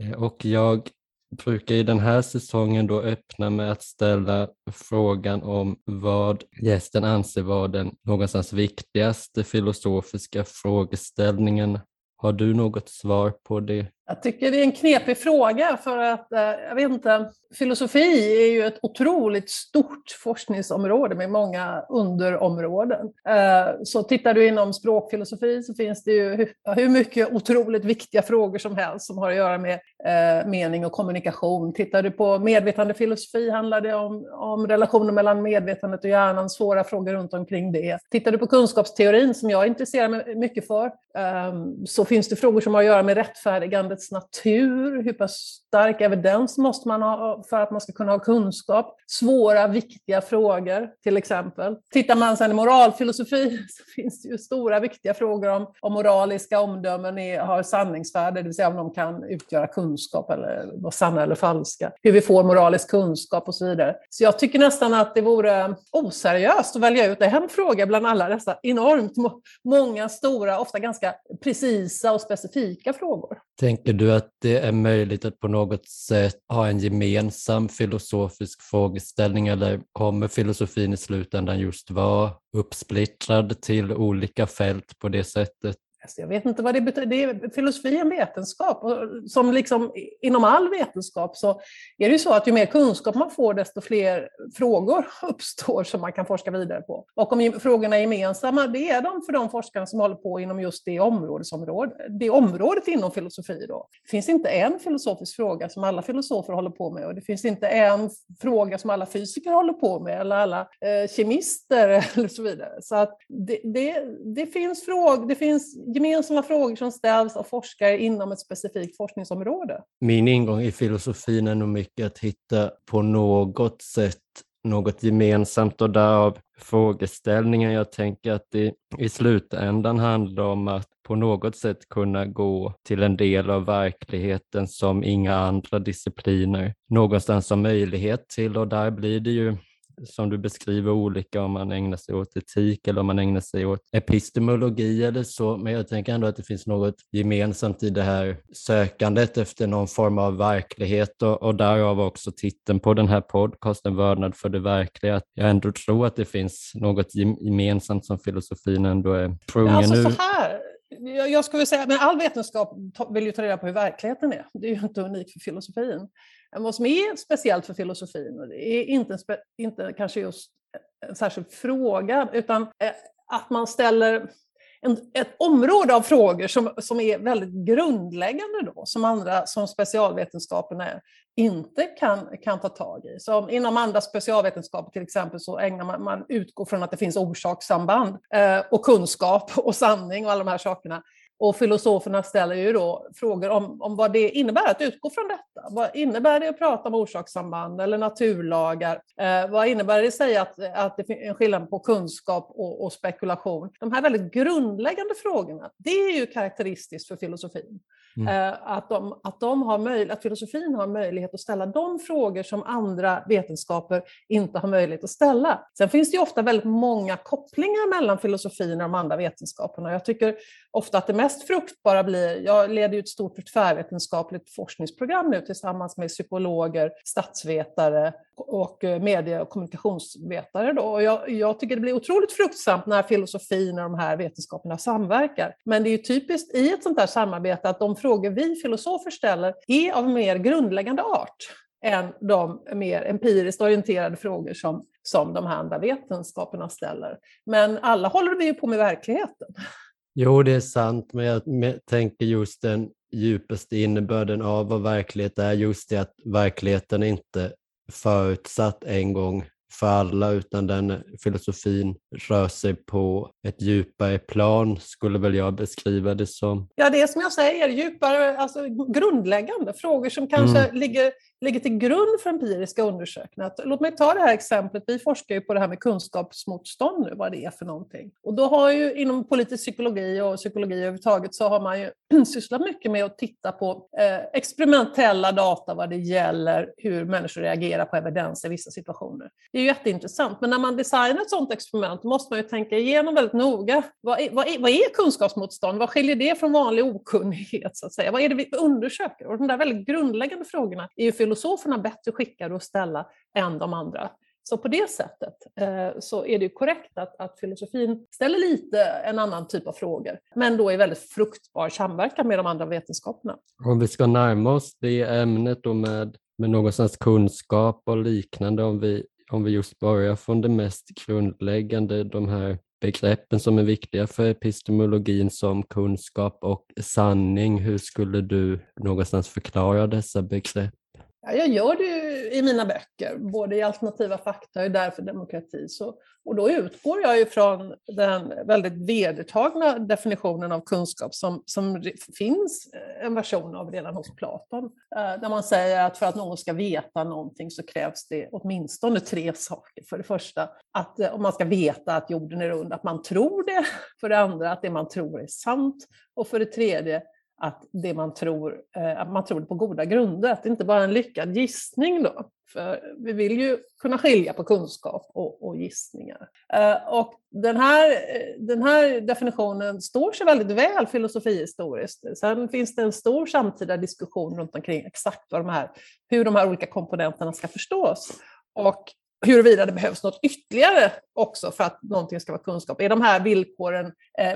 Eh, och jag brukar i den här säsongen då öppna med att ställa frågan om vad gästen anser vara den någonstans viktigaste filosofiska frågeställningen. Har du något svar på det? Jag tycker det är en knepig fråga för att, eh, jag vet inte, filosofi är ju ett otroligt stort forskningsområde med många underområden. Eh, så tittar du inom språkfilosofi så finns det ju hur mycket otroligt viktiga frågor som helst som har att göra med eh, mening och kommunikation. Tittar du på medvetandefilosofi handlar det om, om relationer mellan medvetandet och hjärnan, svåra frågor runt omkring det. Tittar du på kunskapsteorin som jag intresserar mig mycket för så finns det frågor som har att göra med rättfärdigandet livets natur, hur pass stark evidens måste man ha för att man ska kunna ha kunskap? Svåra, viktiga frågor, till exempel. Tittar man sedan i moralfilosofi så finns det ju stora, viktiga frågor om, om moraliska omdömen är, har sanningsvärde, det vill säga om de kan utgöra kunskap eller vara sanna eller falska. Hur vi får moralisk kunskap och så vidare. Så jag tycker nästan att det vore oseriöst att välja ut en fråga bland alla dessa enormt många, stora, ofta ganska precisa och specifika frågor. Tänker du att det är möjligt att på något sätt ha en gemensam filosofisk frågeställning eller kommer filosofin i slutändan just vara uppsplittrad till olika fält på det sättet? Alltså jag vet inte vad det betyder. Det är, filosofi är en vetenskap. Och som liksom, inom all vetenskap så är det ju så att ju mer kunskap man får desto fler frågor uppstår som man kan forska vidare på. Och om frågorna är gemensamma, det är de för de forskare som håller på inom just det, områdesområdet, det området inom filosofi. Då. Det finns inte en filosofisk fråga som alla filosofer håller på med och det finns inte en fråga som alla fysiker håller på med eller alla eh, kemister eller så vidare. Så att det, det, det finns frågor, det finns gemensamma frågor som ställs av forskare inom ett specifikt forskningsområde. Min ingång i filosofin är nog mycket att hitta på något sätt något gemensamt och därav frågeställningen. Jag tänker att det i slutändan handlar om att på något sätt kunna gå till en del av verkligheten som inga andra discipliner någonstans har möjlighet till och där blir det ju som du beskriver olika om man ägnar sig åt etik eller om man ägnar sig åt epistemologi eller så. Men jag tänker ändå att det finns något gemensamt i det här sökandet efter någon form av verklighet och, och därav också titeln på den här podcasten, Vördnad för det verkliga. Att jag ändå tror att det finns något gemensamt som filosofin ändå är tvungen ja, alltså, så här. Jag skulle säga, men all vetenskap vill ju ta reda på hur verkligheten är. Det är ju inte unikt för filosofin. Men vad som är speciellt för filosofin, och det är inte, inte kanske just en särskild fråga, utan eh, att man ställer en, ett område av frågor som, som är väldigt grundläggande då, som andra, som specialvetenskaperna inte kan, kan ta tag i. Så inom andra specialvetenskaper till exempel så ägnar man, man utgår från att det finns orsakssamband eh, och kunskap och sanning och alla de här sakerna. Och filosoferna ställer ju då frågor om, om vad det innebär att utgå från detta. Vad innebär det att prata om orsakssamband eller naturlagar? Eh, vad innebär det att säga att, att det finns en skillnad på kunskap och, och, spekulation? De här väldigt grundläggande frågorna, det är ju karaktäristiskt för filosofin. Mm. Eh, att, de, att, de har möj, att filosofin har möjlighet att ställa de frågor som andra vetenskaper inte har möjlighet att ställa. Sen finns det ju ofta väldigt många kopplingar mellan filosofin och de andra vetenskaperna. Jag tycker ofta att det mest fruktbara blir, jag leder ju ett stort tvärvetenskapligt forskningsprogram nu tillsammans med psykologer, statsvetare och eh, medie och kommunikationsvetare. Då. Och jag, jag, tycker det blir otroligt fruktsamt när filosofin och de här vetenskaperna samverkar. Men det är ju typiskt i ett sånt här samarbete att de frågor vi filosofer ställer är av mer grundläggande art än de mer empiriskt orienterade frågor som, som de här andra vetenskaperna ställer. Men alla håller vi ju på med verkligheten. Jo, det är sant, men jag tänker just den djupaste innebörden av vad verklighet är, just det att verkligheten inte förutsatt en gång för alla utan den filosofin rör sig på ett djupare plan skulle väl jag beskriva det som. Ja, det är som jag säger, djupare, alltså grundläggande frågor som kanske mm. ligger ligger till grund för empiriska undersökningar. Låt mig ta det här exemplet. Vi forskar ju på det här med kunskapsmotstånd nu, vad det är för någonting. Och då har ju inom politisk psykologi och psykologi överhuvudtaget så har man ju sysslat mycket med att titta på eh, experimentella data vad det gäller hur människor reagerar på evidens i vissa situationer. Det är ju jätteintressant. Men när man designar ett sådant experiment måste man ju tänka igenom väldigt noga. Vad är, vad är, vad är kunskapsmotstånd? Vad skiljer det från vanlig okunnighet? Så att säga? Vad är det vi undersöker? Och de där väldigt grundläggande frågorna är ju filosoferna bättre skickade att ställa än de andra. Så på det sättet eh, så är det korrekt att, att filosofin ställer lite en annan typ av frågor, men då i väldigt fruktbar samverkan med de andra vetenskaperna. Om vi ska närma oss det ämnet då med, med någonstans kunskap och liknande, om vi, om vi just börjar från det mest grundläggande, de här begreppen som är viktiga för epistemologin som kunskap och sanning. Hur skulle du någonstans förklara dessa begrepp? Ja, jag gör det i mina böcker, både i alternativa fakta och därför demokrati. Så, och då utgår jag ifrån den väldigt vedertagna definitionen av kunskap som, som finns eh, en version av redan hos Platon. Eh, där man säger att för att någon ska veta någonting så krävs det åtminstone tre saker. För det första, att eh, om man ska veta att jorden är rund, att man tror det. För det andra, att det man tror är sant. Och för det tredje, att det man tror, eh, att man tror det på goda grunder, att det inte bara är en lyckad gissning då. För vi vill ju kunna skilja på kunskap och, och gissningar. Eh, och den här, eh, den här definitionen står sig väldigt väl filosofihistoriskt. Sen finns det en stor samtida diskussion runt omkring exakt vad de här, hur de här olika komponenterna ska förstås. Och huruvida det behövs något ytterligare också för att någonting ska vara kunskap. Är de här villkoren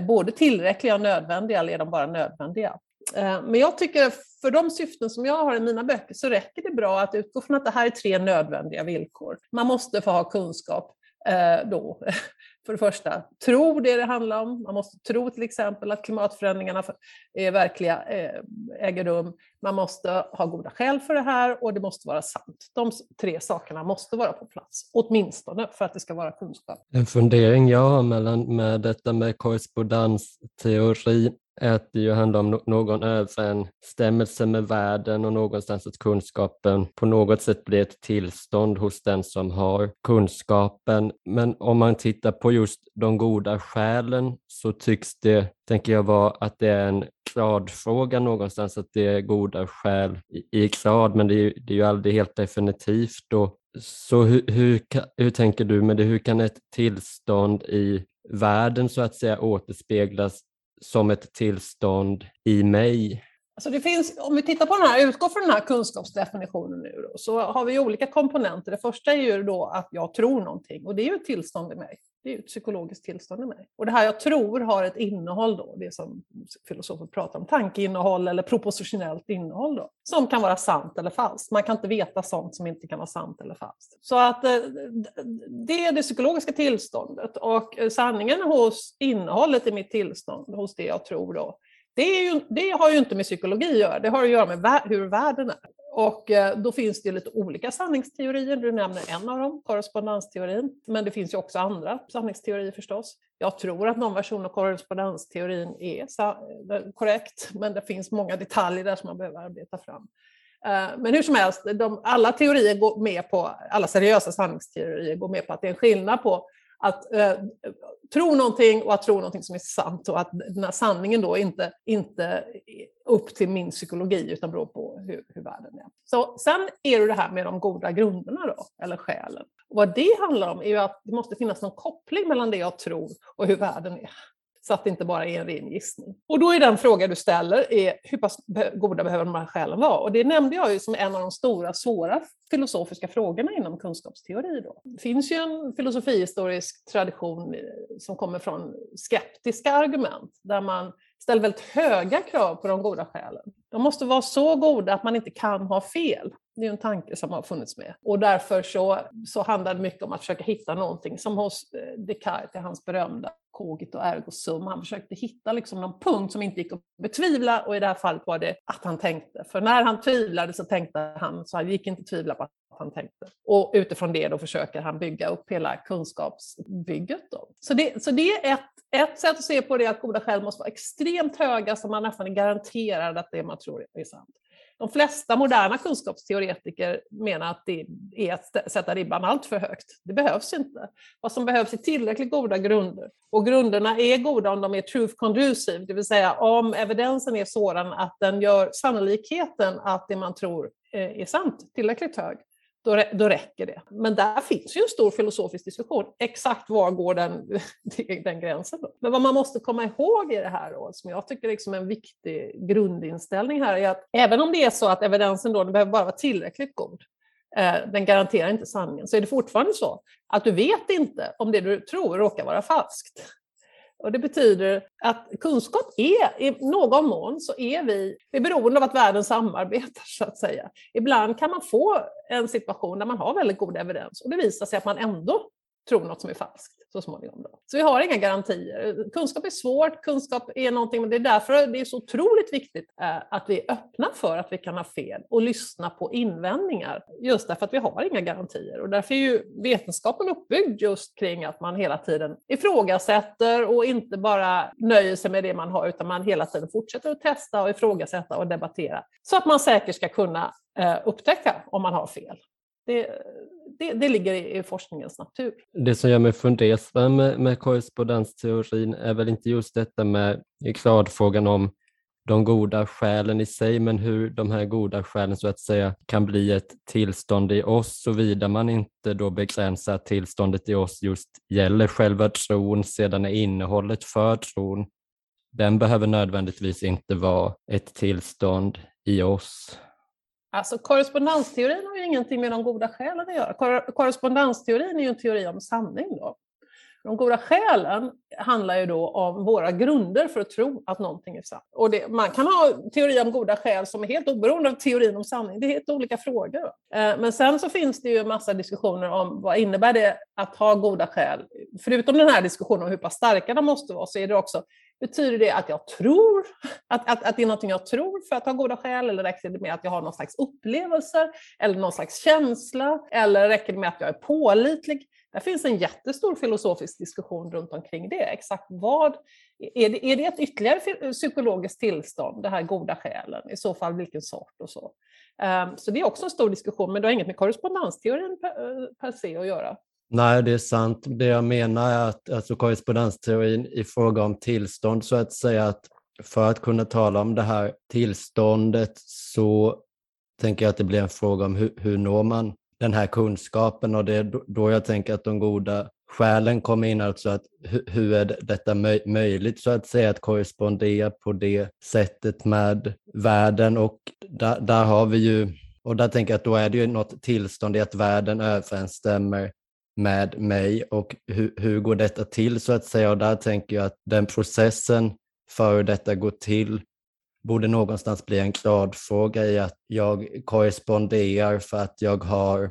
både tillräckliga och nödvändiga eller är de bara nödvändiga? Eh, men jag tycker för de syften som jag har i mina böcker så räcker det bra att utgå från att det här är tre nödvändiga villkor. Man måste få ha kunskap eh, då. För det första, tro det det handlar om. Man måste tro till exempel att klimatförändringarna är verkliga, eh, äger rum. Man måste ha goda skäl för det här och det måste vara sant. De tre sakerna måste vara på plats, åtminstone för att det ska vara kunskap. En fundering jag har mellan, med detta med korrespondensteori är att det ju handlar om någon överensstämmelse med världen och någonstans att kunskapen på något sätt blir ett tillstånd hos den som har kunskapen. Men om man tittar på just de goda skälen så tycks det, tänker jag, vara att det är en gradfråga någonstans, att det är goda skäl i, i grad, men det är, det är ju aldrig helt definitivt. Och, Så hur, hur, hur tänker du med det? Hur kan ett tillstånd i världen så att säga återspeglas som ett tillstånd i mig. Alltså det finns, om vi tittar på den här, utgår från den här kunskapsdefinitionen nu då, så har vi olika komponenter. Det första är ju då att jag tror någonting och det är ju ett tillstånd i mig. Det är ett psykologiskt tillstånd i mig. Och det här jag tror har ett innehåll då, det som filosofer pratar om, tankeinnehåll eller propositionellt innehåll då, som kan vara sant eller falskt. Man kan inte veta sånt som inte kan vara sant eller falskt. Så att eh, det är det psykologiska tillståndet och eh, sanningen hos innehållet i mitt tillstånd, hos det jag tror då, det, ju, det, har ju inte med psykologi att göra, det har att göra med hur världen är. Och eh, då finns det lite olika sanningsteorier, du nämner en av dem, korrespondensteorin, men det finns ju också andra sanningsteorier förstås. Jag tror att någon version av korrespondensteorin är eh, korrekt, men det finns många detaljer där som man behöver arbeta fram. Eh, men hur som helst, de, alla teorier går med på, alla seriösa sanningsteorier går med på att det är en skillnad på att eh, eh, tro någonting och att tro någonting som är sant och att den här sanningen då inte, inte är upp till min psykologi utan beror på hur, hur världen är. Så sen är det det här med de goda grunderna då, eller skälen. Och vad det handlar om är ju att det måste finnas någon koppling mellan det jag tror och hur världen är så att det inte bara är en ren gissning. Och då är den fråga du ställer, är, hur pass goda behöver de här skälen vara? Och det nämnde jag ju som en av de stora, svåra filosofiska frågorna inom kunskapsteori. Då. Det finns ju en filosofihistorisk tradition eh, som kommer från skeptiska argument, där man ställer väldigt höga krav på de goda skälen. De måste vara så goda att man inte kan ha fel. Det är en tanke som har funnits med. Och därför så, så handlar det mycket om att försöka hitta någonting, som hos eh, Descartes i hans berömda Cogito, ergo sum. Han försökte hitta liksom någon punkt som inte gick att betvivla och i det här fallet var det att han tänkte. För när han tvivlade så tänkte han, så han gick inte att tvivla på att han tänkte. Och utifrån det då försöker han bygga upp hela kunskapsbygget. Då. Så, det, så det är ett, ett sätt att se på det, är att goda skäl måste vara extremt höga så man nästan är garanterad att det man tror är sant. De flesta moderna kunskapsteoretiker menar att det är att sätta ribban allt för högt. Det behövs inte. Vad som behövs är tillräckligt goda grunder. Och grunderna är goda om de är truth conducive, det vill säga om evidensen är sådan att den gör sannolikheten att det man tror eh, är sant tillräckligt hög då, då räcker det. Men där finns ju en stor filosofisk diskussion. Exakt var går den, den gränsen? Då? Men vad man måste komma ihåg i det här, då, som jag tycker liksom är en viktig grundinställning här, är att även om det är så att evidensen då, den behöver bara vara tillräckligt god, eh, den garanterar inte sanningen, så är det fortfarande så att du vet inte om det du tror råkar vara falskt. Och det betyder att kunskap är, i någon mån så är vi, vi är beroende av att världen samarbetar så att säga. Ibland kan man få en situation där man har väldigt god evidens och det visar sig att man ändå tror något som är falskt så småningom. Då. Så vi har inga garantier. Kunskap är svårt, kunskap är någonting, men det är därför det är så otroligt viktigt eh, att vi är öppna för att vi kan ha fel och lyssna på invändningar. Just därför att vi har inga garantier. Och därför är ju vetenskapen uppbyggd just kring att man hela tiden ifrågasätter och inte bara nöjer sig med det man har, utan man hela tiden fortsätter att testa och ifrågasätta och debattera. Så att man säkert ska kunna eh, upptäcka om man har fel. Det, det, det, ligger i forskningens natur. Det som gör mig fundersam med, med korrespondensteorin är väl inte just detta med gradfrågan om de goda skälen i sig, men hur de här goda skälen så att säga kan bli ett tillstånd i oss, såvida man inte då begränsar tillståndet i oss just gäller själva tron, sedan är innehållet för tron. Den behöver nödvändigtvis inte vara ett tillstånd i oss. Alltså korrespondensteorin har ju ingenting med de goda skälen att göra. Korrespondensteorin är ju en teori om sanning då. De goda skälen handlar ju då om våra grunder för att tro att någonting är sant. Och det, man kan ha teori om goda skäl som är helt oberoende av teorin om sanning. Det är helt olika frågor. Eh, men sen så finns det ju en massa diskussioner om vad innebär det att ha goda skäl? Förutom den här diskussionen om hur pass starka de måste vara så är det också Betyder det att jag tror, att, att, att det är någonting jag tror för att ha goda skäl, eller räcker det med att jag har någon slags upplevelser, eller någon slags känsla, eller räcker det med att jag är pålitlig? Det finns en jättestor filosofisk diskussion runt omkring det. Exakt vad, är det, är det ett ytterligare eh, psykologiskt tillstånd, det här goda skälen? I så fall vilken sort och så. Um, så det är också en stor diskussion, men det har inget med korrespondensteorin per, eh, per se att göra. Nej, det är sant. Det jag menar är att alltså, korrespondensteorin i fråga om tillstånd, så att säga att för att kunna tala om det här tillståndet så tänker jag att det blir en fråga om hur, hur når man den här kunskapen och det är då jag tänker att de goda skälen kommer in, alltså att hur är detta möjligt så att säga att korrespondera på det sättet med världen? Och där, där har vi ju, och där tänker jag att då är det ju något tillstånd i att världen överensstämmer med mig. Och hur, hur går detta till så att säga? Och där tänker jag att den processen för hur detta går till borde någonstans bli en gradfråga i att jag korresponderar för att jag har,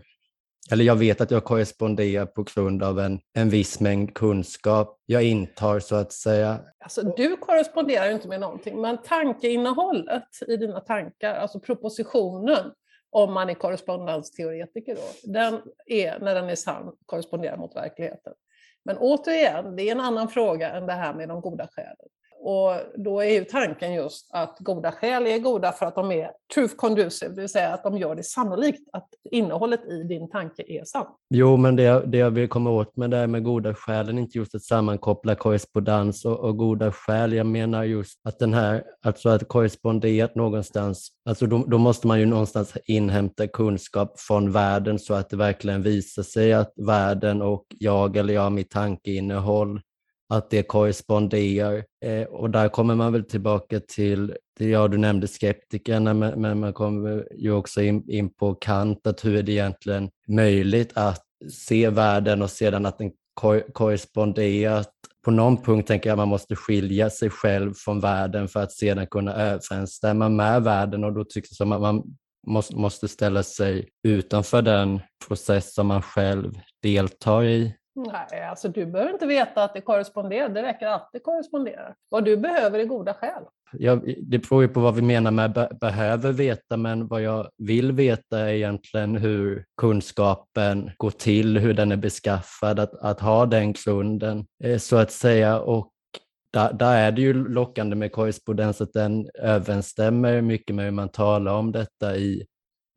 eller jag vet att jag korresponderar på grund av en, en viss mängd kunskap jag intar så att säga. Alltså, du korresponderar ju inte med någonting, men tankeinnehållet i dina tankar, alltså propositionen, om man är korrespondensteoretiker då, den är, när den är sann, korresponderar mot verkligheten. Men återigen, det är en annan fråga än det här med de goda skälen. Och då är ju tanken just att goda skäl är goda för att de är truth conducive, det vill säga att de gör det sannolikt att innehållet i din tanke är sant. Jo, men det, det jag vill komma åt med det här med goda skälen, inte just att sammankoppla korrespondens och, och, goda skäl. Jag menar just att den här, alltså att korresponderat någonstans, alltså då, då måste man ju någonstans inhämta kunskap från världen så att det verkligen visar sig att världen och jag eller jag, mitt tankeinnehåll att det korresponderar. Eh, och där kommer man väl tillbaka till, det ja, du nämnde skeptikerna, men, men man kommer ju också in, in, på Kant, att hur är det egentligen möjligt att se världen och sedan att den kor korresponderar. På någon punkt tänker jag att man måste skilja sig själv från världen för att sedan kunna överensstämma med världen och då tycks det som att man måste, måste ställa sig utanför den process som man själv deltar i. Nej, alltså du behöver inte veta att det korresponderar, det räcker att det korresponderar. Vad du behöver är goda skäl. Ja, det beror ju på vad vi menar med be behöver veta, men vad jag vill veta är egentligen hur kunskapen går till, hur den är beskaffad, att, att ha den grunden eh, så att säga. Och där, där, är det ju lockande med korrespondens att den överensstämmer mycket med hur man talar om detta i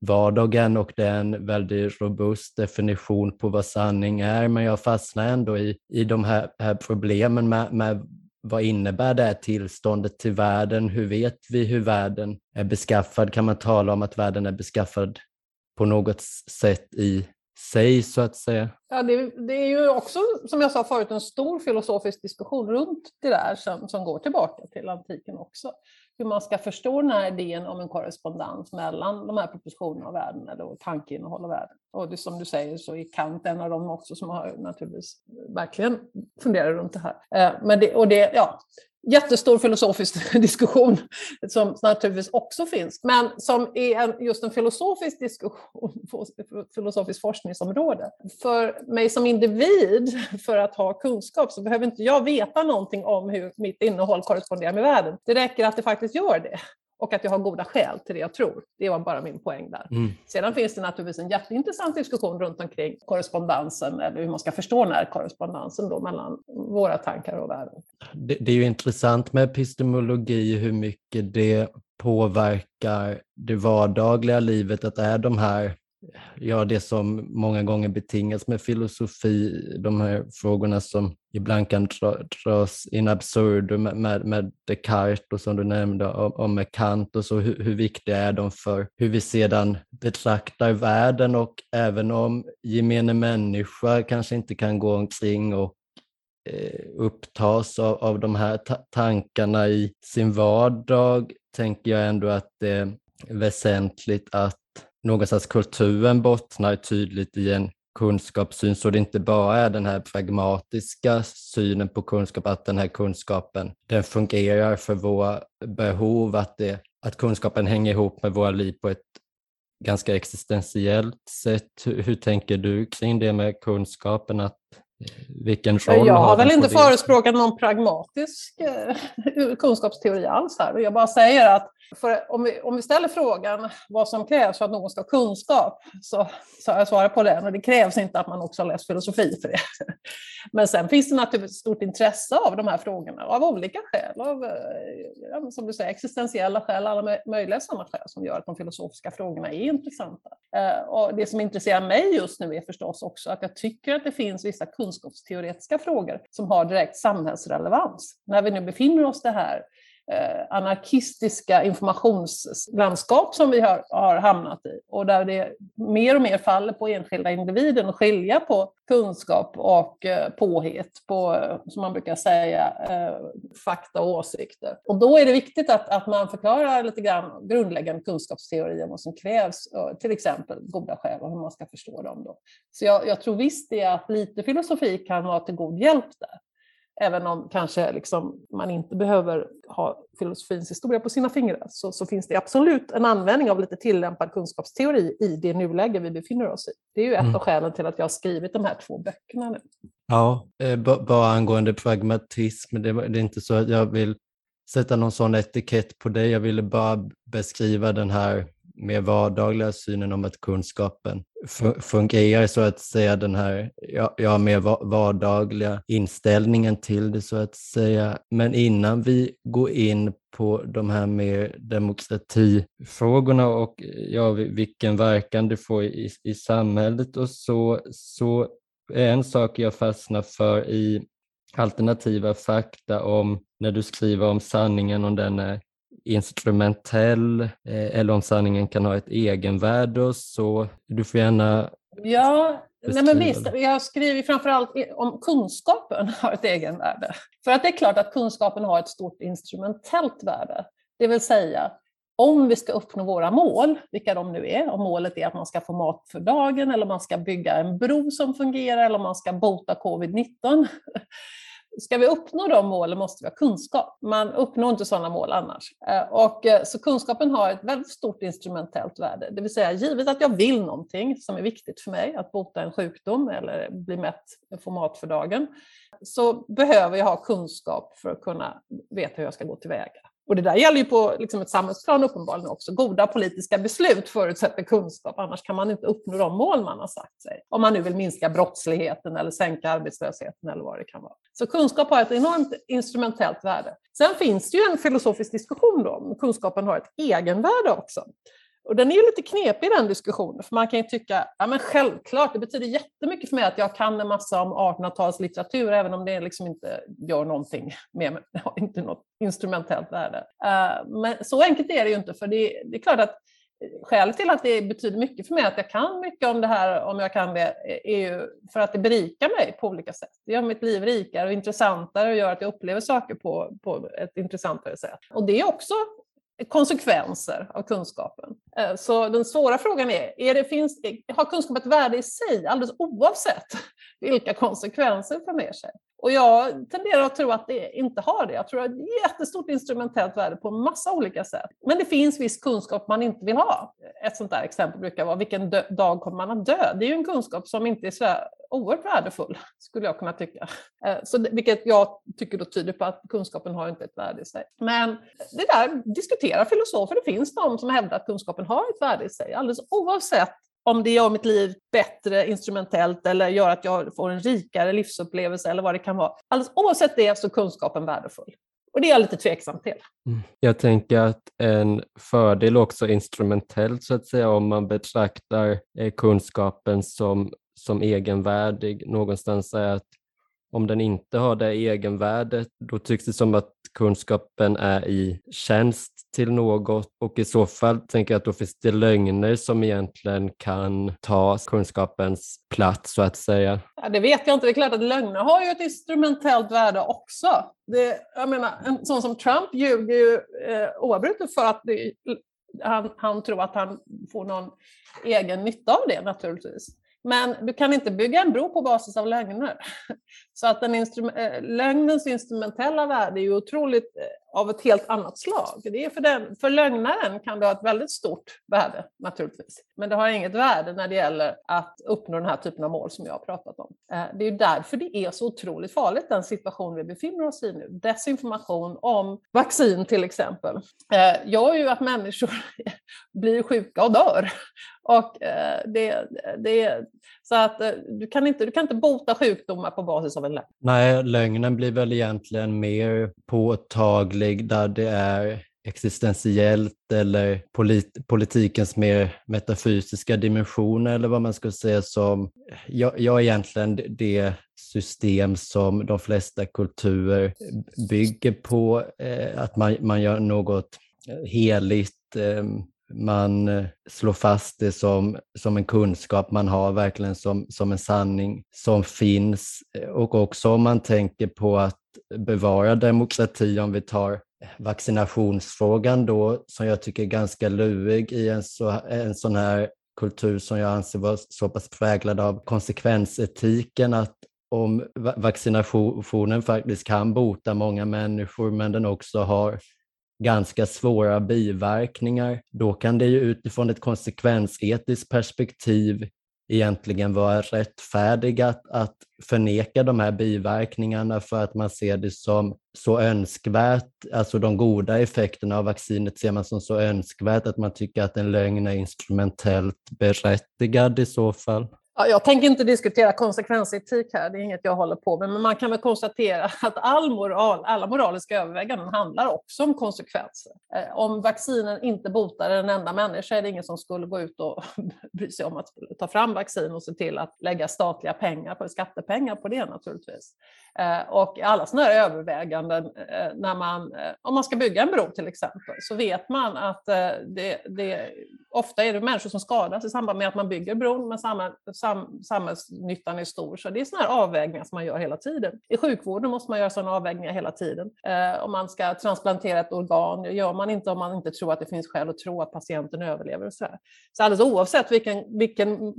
vardagen och det är en väldigt robust definition på vad sanning är. Men jag fastnar ändå i, i de här, här problemen med, med vad innebär det här tillståndet till världen? Hur vet vi hur världen är beskaffad? Kan man tala om att världen är beskaffad på något sätt i sig så att säga? Ja, det, det, är ju också, som jag sa förut, en stor filosofisk diskussion runt det där som, som går tillbaka till antiken också. Hur man ska förstå den här idén om en korrespondens mellan de här propositionerna och världen, eller tankeinnehåll och världen. Och det, som du säger så är Kant en av dem också som har naturligtvis eh, verkligen funderat runt det här. Eh, men det, och det, ja, jättestor filosofisk diskussion som naturligtvis också finns, men som är en, just en filosofisk diskussion, filosofiskt forskningsområde. För mig som individ, för att ha kunskap, så behöver inte jag veta någonting om hur mitt innehåll korresponderar med världen. Det räcker att det faktiskt gör det och att jag har goda skäl till det jag tror. Det var bara min poäng där. Mm. Sedan finns det naturligtvis en jätteintressant diskussion runt omkring korrespondensen, eller hur man ska förstå den här korrespondensen då mellan våra tankar och världen. Det, det är ju intressant med epistemologi, hur mycket det påverkar det vardagliga livet, att det är de här ja, det som många gånger betingas med filosofi, de här frågorna som ibland kan dras in absurdum med, med, med Descartes och som du nämnde och, och med Kant och så, hur, hur viktiga är de för hur vi sedan betraktar världen och även om gemene människa kanske inte kan gå omkring och eh, upptas av, av de här ta tankarna i sin vardag tänker jag ändå att det är väsentligt att någonstans kulturen bottnar tydligt i en kunskapssyn så det inte bara är den här pragmatiska synen på kunskap, att den här kunskapen den fungerar för våra behov, att, det, att kunskapen hänger ihop med våra liv på ett ganska existentiellt sätt. Hur, hur tänker du kring det med kunskapen? Att, vilken roll jag har, har väl inte förespråkat någon pragmatisk eh, kunskapsteori alls här. Jag bara säger att för om, vi, om vi ställer frågan vad som krävs för att någon ska ha kunskap, så, så har jag svarat på den. Och det krävs inte att man också har läst filosofi för det. Men sen finns det naturligtvis stort intresse av de här frågorna av olika skäl. Av, eh, som du säger, existentiella skäl, alla möjliga sådana skäl som gör att de filosofiska frågorna är intressanta. Eh, och det som intresserar mig just nu är förstås också att jag tycker att det finns vissa kunskapsteoretiska frågor som har direkt samhällsrelevans. När vi nu befinner oss det här Eh, anarkistiska informationslandskap som vi har, har, hamnat i och där det mer och mer faller på enskilda individen att skilja på kunskap och eh, påhet, på, eh, som man brukar säga, eh, fakta och åsikter. Och då är det viktigt att, att man förklarar lite grann grundläggande kunskapsteori om vad som krävs, eh, till exempel goda skäl och hur man ska förstå dem. Då. Så jag, jag tror visst det att lite filosofi kan vara till god hjälp där. Även om kanske liksom man inte behöver ha filosofins historia på sina fingrar så, så, finns det absolut en användning av lite tillämpad kunskapsteori i det nuläge vi befinner oss i. Det är ju ett mm. av skälen till att jag har skrivit de här två böckerna nu. Ja, eh, bara angående pragmatism, det, det är inte så att jag vill sätta någon sån etikett på dig. Jag ville bara beskriva den här mer vardagliga synen om att kunskapen fungerar så att säga, den här ja, ja, mer vardagliga inställningen till det så att säga. Men innan vi går in på de här mer demokratifrågorna och ja, vilken verkan det får i, i samhället och så, så är en sak jag fastnar för i alternativa fakta om när du skriver om sanningen, om den är instrumentell eh, eller om sanningen kan ha ett egenvärde så. Du får gärna Ja, nej men visst, jag skriver framförallt om kunskapen har ett egenvärde. För att det är klart att kunskapen har ett stort instrumentellt värde. Det vill säga, om vi ska uppnå våra mål, vilka de nu är, om målet är att man ska få mat för dagen eller man ska bygga en bro som fungerar eller man ska bota covid-19, ska vi uppnå de målen måste vi ha kunskap. Man uppnår inte sådana mål annars. Eh, och, eh, så kunskapen har ett väldigt stort instrumentellt värde. Det vill säga, givet att jag vill någonting som är viktigt för mig, att bota en sjukdom eller bli mätt, få mat för dagen, så behöver jag ha kunskap för att kunna veta hur jag ska gå tillväga. Och det där gäller ju på liksom ett samhällsplan uppenbarligen också. Goda politiska beslut förutsätter kunskap, annars kan man inte uppnå de mål man har sagt sig. Om man nu vill minska brottsligheten eller sänka arbetslösheten eller vad det kan vara. Så kunskap har ett enormt instrumentellt värde. Sen finns det ju en filosofisk diskussion då, om kunskapen har ett egenvärde också. Och den är ju lite knepig den diskussionen, för man kan ju tycka, ja men självklart, det betyder jättemycket för mig att jag kan en massa om 1800-talslitteratur, även om det liksom inte gör någonting med mig, inte något instrumentellt värde. Eh, men så enkelt är det ju inte, för det, det är klart att skälet till att det betyder mycket för mig att jag kan mycket om det här, om jag kan det, är ju för att det berikar mig på olika sätt. Det gör mitt liv rikare och intressantare och gör att jag upplever saker på, på ett intressantare sätt. Och det är också konsekvenser av kunskapen. Eh, så den svåra frågan är, är det, finns, har kunskap ett värde i sig alldeles oavsett vilka konsekvenser det för med sig? Och jag tenderar att tro att det inte har det. Jag tror att det är ett jättestort instrumentellt värde på massa olika sätt. Men det finns viss kunskap man inte vill ha. Ett sånt där exempel brukar vara, vilken dag kommer man att dö? Det är ju en kunskap som inte är så oerhört värdefull, skulle jag kunna tycka. Eh, så vilket jag tycker då tyder på att kunskapen har inte ett värde i sig. Men det där diskuterar filosofer. Det finns de som hävdar att kunskapen har ett värde i sig, alldeles oavsett om det gör mitt liv bättre instrumentellt eller gör att jag får en rikare livsupplevelse eller vad det kan vara. Alldeles oavsett det så är kunskapen värdefull. Och det är jag lite tveksam till. Mm. Jag tänker att en fördel också instrumentellt så att säga om man betraktar eh, kunskapen som, som egenvärdig någonstans är att om den inte har det egenvärdet, då tycks det som att kunskapen är i tjänst till något och i så fall tänker jag att då finns det lögner som egentligen kan ta kunskapens plats så att säga. Ja, det vet jag inte. Det är klart att lögner har ju ett instrumentellt värde också. Det, jag menar, en sån som Trump ljuger ju eh, oavbrutet för att det, han, han tror att han får någon egen nytta av det naturligtvis. Men du kan inte bygga en bro på basis av lögner. Så att den instrum eh, lögnens instrumentella värde är ju otroligt eh, av ett helt annat slag. Det är för, den, för lögnaren kan det ha ett väldigt stort värde naturligtvis. Men det har inget värde när det gäller att uppnå den här typen av mål som jag har pratat om. Eh, det är därför det är så otroligt farligt, den situation vi befinner oss i nu. Desinformation om vaccin till exempel eh, gör ju att människor blir sjuka och dör. Och eh, det, det, så att eh, du kan, inte, du kan inte bota sjukdomar på basis av en lögn. Nej, lögnen blir väl egentligen mer påtaglig där det är existentiellt eller polit politikens mer metafysiska dimensioner eller vad man ska säga som, ja, ja egentligen det system som de flesta kulturer bygger på, eh, att man, man gör något heligt eh, man eh, slår fast det som, som en kunskap man har, verkligen som, som en sanning som finns. Eh, och också om man tänker på att bevara demokrati, om vi tar vaccinationsfrågan då, som jag tycker är ganska lurig i en, så, en sån här kultur som jag anser vara så pass präglad av konsekvensetiken att om vaccinationen faktiskt kan bota många människor men den också har ganska svåra biverkningar, då kan det ju utifrån ett konsekvensetiskt perspektiv egentligen vara rättfärdigat att förneka de här biverkningarna för att man ser det som så önskvärt, alltså de goda effekterna av vaccinet ser man som så önskvärt att man tycker att en lögn är instrumentellt berättigad i så fall. Ja, jag tänker inte diskutera konsekvensetik här, det är inget jag håller på med, men man kan väl konstatera att all moral, alla moraliska överväganden handlar också om konsekvenser. Eh, om vaccinen inte botar en enda människa är det ingen som skulle gå ut och bry sig om att ta fram vaccin och se till att lägga statliga pengar, på, skattepengar på det naturligtvis. Eh, och alla sådana här överväganden, eh, när man, eh, om man ska bygga en bro till exempel, så vet man att det, det, ofta är det människor som skadas i samband med att man bygger bron, men samma, sam, samhällsnyttan är stor. Så det är sådana här avvägningar som man gör hela tiden. I sjukvården måste man göra sådana avvägningar hela tiden. Om man ska transplantera ett organ, det gör man inte om man inte tror att det finns skäl att tro att patienten överlever. Och så, här. så alldeles oavsett vilken, vilken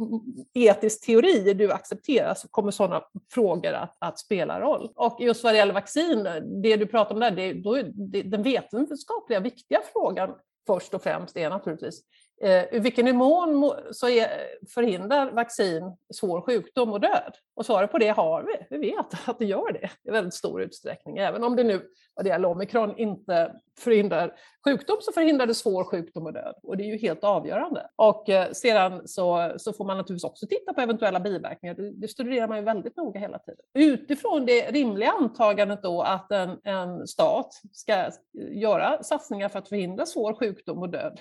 etisk teori du accepterar så kommer sådana frågor att, att spela roll. Och just vad det gäller vaccin, det du pratar om där, det, då är det, den vetenskapliga viktiga frågan först och främst är naturligtvis Eh, I vilken mån så är, förhindrar vaccin svår sjukdom och död? Och svaret på det har vi. Vi vet att det gör det i väldigt stor utsträckning. Även om det nu vad det gäller omikron inte förhindrar sjukdom så förhindrar det svår sjukdom och död. Och det är ju helt avgörande. Och eh, sedan så, så får man naturligtvis också titta på eventuella biverkningar. Det, det studerar man ju väldigt noga hela tiden. Utifrån det rimliga antagandet då att en, en stat ska eh, göra satsningar för att förhindra svår sjukdom och död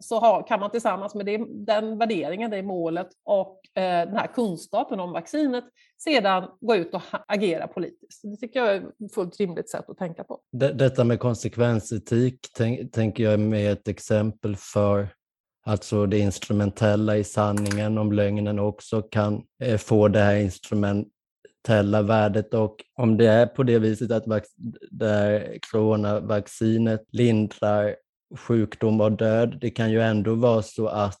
så har, kan man tillsammans med det, den värderingen, det målet och eh, den här kunskapen om vaccinet sedan gå ut och agera politiskt. Det tycker jag är ett fullt rimligt sätt att tänka på. Detta med konsekvensetik tänker jag är med ett exempel för alltså det instrumentella i sanningen, om lögnen också kan eh, få det här instrumentella värdet och om det är på det viset att det här coronavaccinet lindrar sjukdom och död, det kan ju ändå vara så att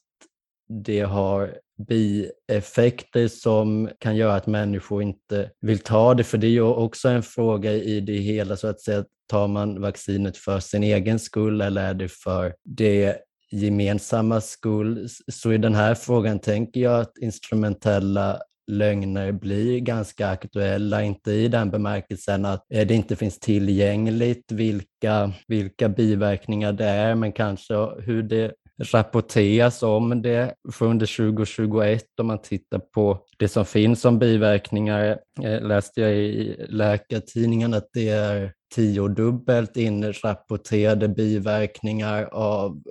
det har bieffekter som kan göra att människor inte vill ta det, för det är ju också en fråga i det hela så att säga, tar man vaccinet för sin egen skull eller är det för det gemensamma skull? Så i den här frågan tänker jag att instrumentella lögner blir ganska aktuella, inte i den bemärkelsen att eh, det inte finns tillgängligt vilka, vilka biverkningar det är, men kanske hur det rapporteras om det under 2021 om man tittar på det som finns som biverkningar. Eh, läste jag i Läkartidningen att det är tiodubbelt inrapporterade biverkningar av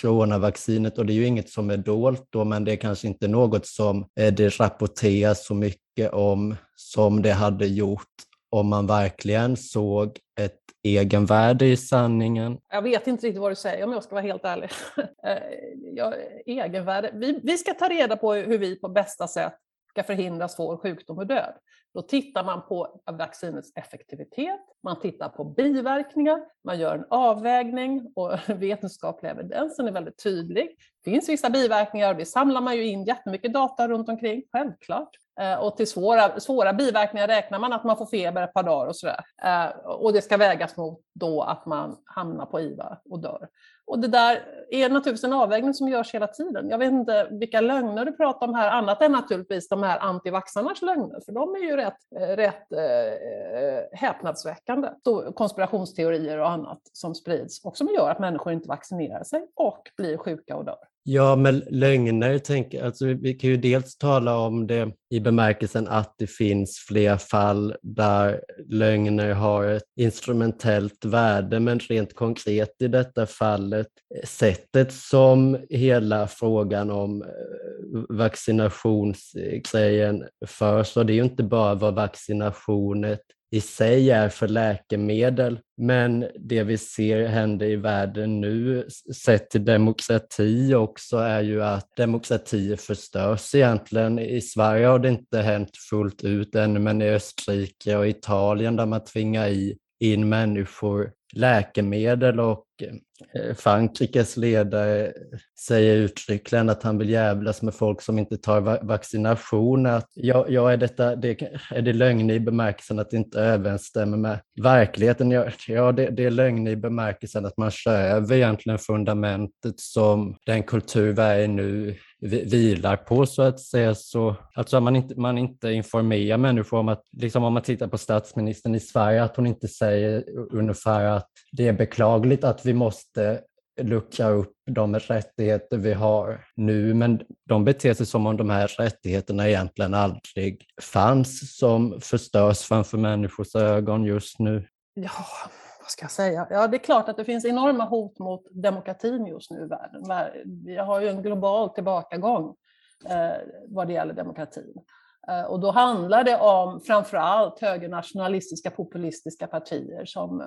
coronavaccinet och det är ju inget som är dolt då, men det är kanske inte något som eh, det rapporteras så mycket om som det hade gjort om man verkligen såg ett egenvärde i sanningen? Jag vet inte riktigt vad du säger om jag ska vara helt ärlig. Eh, ja, egenvärde. Vi, vi ska ta reda på hur vi på bästa sätt ska förhindra svår sjukdom och död. Då tittar man på vaccinets effektivitet, man tittar på biverkningar, man gör en avvägning och vetenskaplig evidensen är väldigt tydlig. Det finns vissa biverkningar och det samlar man ju in jättemycket data runt omkring, självklart. Eh, och till svåra, svåra biverkningar räknar man att man får feber ett par dagar och sådär. Eh, och det ska vägas mot då att man hamnar på IVA och dör. Och det där är naturligtvis en avvägning som görs hela tiden. Jag vet inte vilka lögner du pratar om här, annat än naturligtvis de här antivaxarnas lögner, för de är ju rätt, eh, rätt äh, häpnadsväckande. Så konspirationsteorier och annat som sprids och som gör att människor inte vaccinerar sig och blir sjuka och dör. Ja, men lögner, tänk, alltså, vi kan ju dels tala om det i bemärkelsen att det finns fler fall där lögner har ett instrumentellt värde, men rent konkret i detta fallet, sättet som hela frågan om eh, vaccinationsgrejen förs, och det är ju inte bara vad vaccinationet i sig är för läkemedel. Men det vi ser hända i världen nu, sett till demokrati också, är ju att demokrati förstörs egentligen. I Sverige har det inte hänt fullt ut ännu, men i Österrike och Italien där man tvingar i in människor läkemedel och eh, Frankrikes ledare säger uttryckligen att han vill jävlas med folk som inte tar vaccination. Att, ja, ja, är, detta, det, är det lögn i bemärkelsen att det inte överensstämmer med verkligheten? Ja, ja det, det är lögn i bemärkelsen att man kör över egentligen fundamentet som den kultur vi är i nu vilar på så att säga. Så, alltså man inte, man inte informerar människor om att, liksom om man tittar på statsministern i Sverige, att hon inte säger ungefär att det är beklagligt att vi måste luckra upp de rättigheter vi har nu, men de beter sig som om de här rättigheterna egentligen aldrig fanns, som förstörs framför människors ögon just nu. Ja, vad ska jag säga? Ja, det är klart att det finns enorma hot mot demokratin just nu i världen. Vi har ju en global tillbakagång eh, vad det gäller demokratin. Eh, och då handlar det om framförallt högernationalistiska populistiska partier som eh,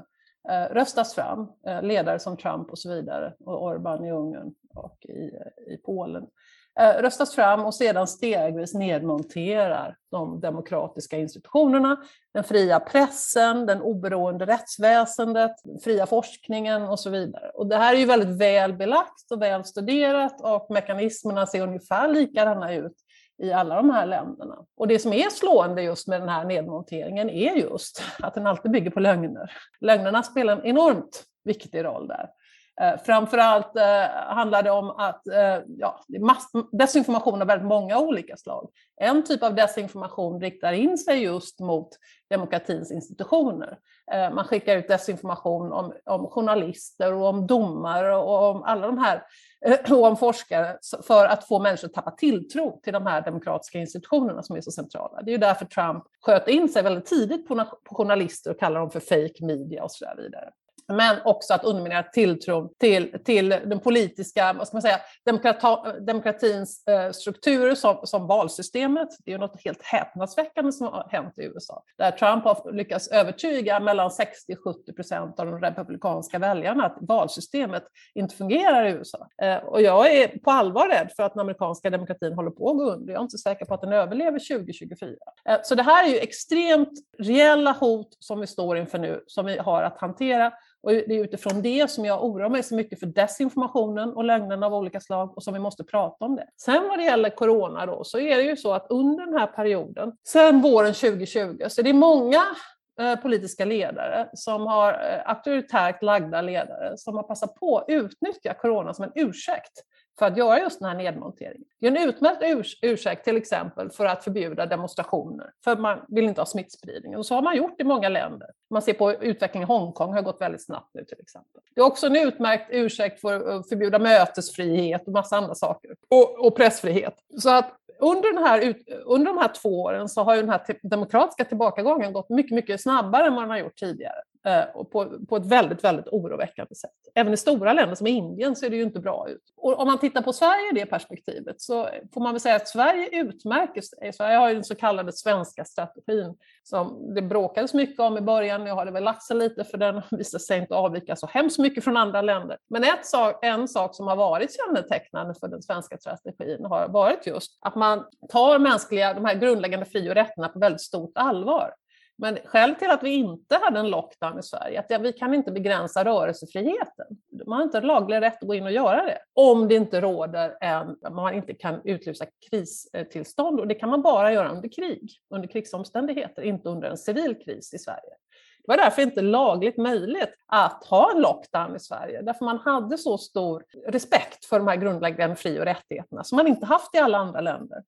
Eh, röstas fram, eh, ledare som Trump och så vidare, och Orbán i Ungern och i, i Polen. Eh, röstas fram och sedan stegvis nedmonterar de demokratiska institutionerna, den fria pressen, den oberoende rättsväsendet, den fria forskningen och så vidare. Och det här är ju väldigt väl belagt och väl studerat och mekanismerna ser ungefär likadana ut i alla de här länderna. Och det som är slående just med den här nedmonteringen är just att den alltid bygger på lögner. Lögnerna spelar en enormt viktig roll där. Eh, framförallt eh, handlar det om att eh, ja, desinformation av väldigt många olika slag. En typ av desinformation riktar in sig just mot demokratins institutioner. Man skickar ut desinformation om, om journalister och om domare och om alla de här och om forskare för att få människor att tappa tilltro till de här demokratiska institutionerna som är så centrala. Det är ju därför Trump sköt in sig väldigt tidigt på, på journalister och kallar dem för fake media och så vidare men också att underminera tilltron till, till den politiska, vad ska man säga, demokratins eh, strukturer som, som valsystemet. Det är ju något helt häpnadsväckande som har hänt i USA, där Trump har lyckats övertyga mellan 60-70 procent av de republikanska väljarna att valsystemet inte fungerar i USA. Eh, och jag är på allvar rädd för att den amerikanska demokratin håller på att gå under. Jag är inte säker på att den överlever 2024. Eh, så det här är ju extremt reella hot som vi står inför nu, som vi har att hantera. Och det är utifrån det som jag oroar mig så mycket för desinformationen och lögnerna av olika slag och som vi måste prata om det. Sen vad det gäller corona då, så är det ju så att under den här perioden, sen våren 2020, så det är många eh, politiska ledare som har eh, auktoritärt lagda ledare som har passat på att utnyttja corona som en ursäkt för att göra just den här nedmonteringen. Det är en utmärkt urs ursäkt till exempel för att förbjuda demonstrationer, för man vill inte ha smittspridning. Och så har man gjort i många länder. Man ser på utvecklingen i Hongkong har gått väldigt snabbt nu till exempel. Det är också en utmärkt ursäkt för att förbjuda mötesfrihet och massa andra saker. Och, och pressfrihet. Så att under, den här, under de här två åren så har ju den här demokratiska tillbakagången gått mycket, mycket snabbare än vad den har gjort tidigare. Eh, och på, på ett väldigt, väldigt oroväckande sätt. Även i stora länder som Indien ser det ju inte bra ut. Och om man tittar på Sverige i det perspektivet så får man väl säga att Sverige utmärker sig. Eh, Sverige har ju den så kallade svenska strategin som det bråkades mycket om i början. Nu har det väl lagt sig lite för den visar sig inte avvika så hemskt mycket från andra länder. Men ett sak, en sak som har varit kännetecknande för den svenska strategin har varit just att man tar mänskliga, de här grundläggande fri och rättigheterna på väldigt stort allvar. Men skälet till att vi inte hade en lockdown i Sverige att vi kan inte begränsa rörelsefriheten. Man har inte laglig rätt att gå in och göra det. Om det inte råder en, man inte kan utlysa kristillstånd. Och det kan man bara göra under krig, under krigsomständigheter, inte under en civil kris i Sverige. Det var därför inte lagligt möjligt att ha en lockdown i Sverige, därför man hade så stor respekt för de här grundläggande fri och rättigheterna som man inte haft i alla andra länder.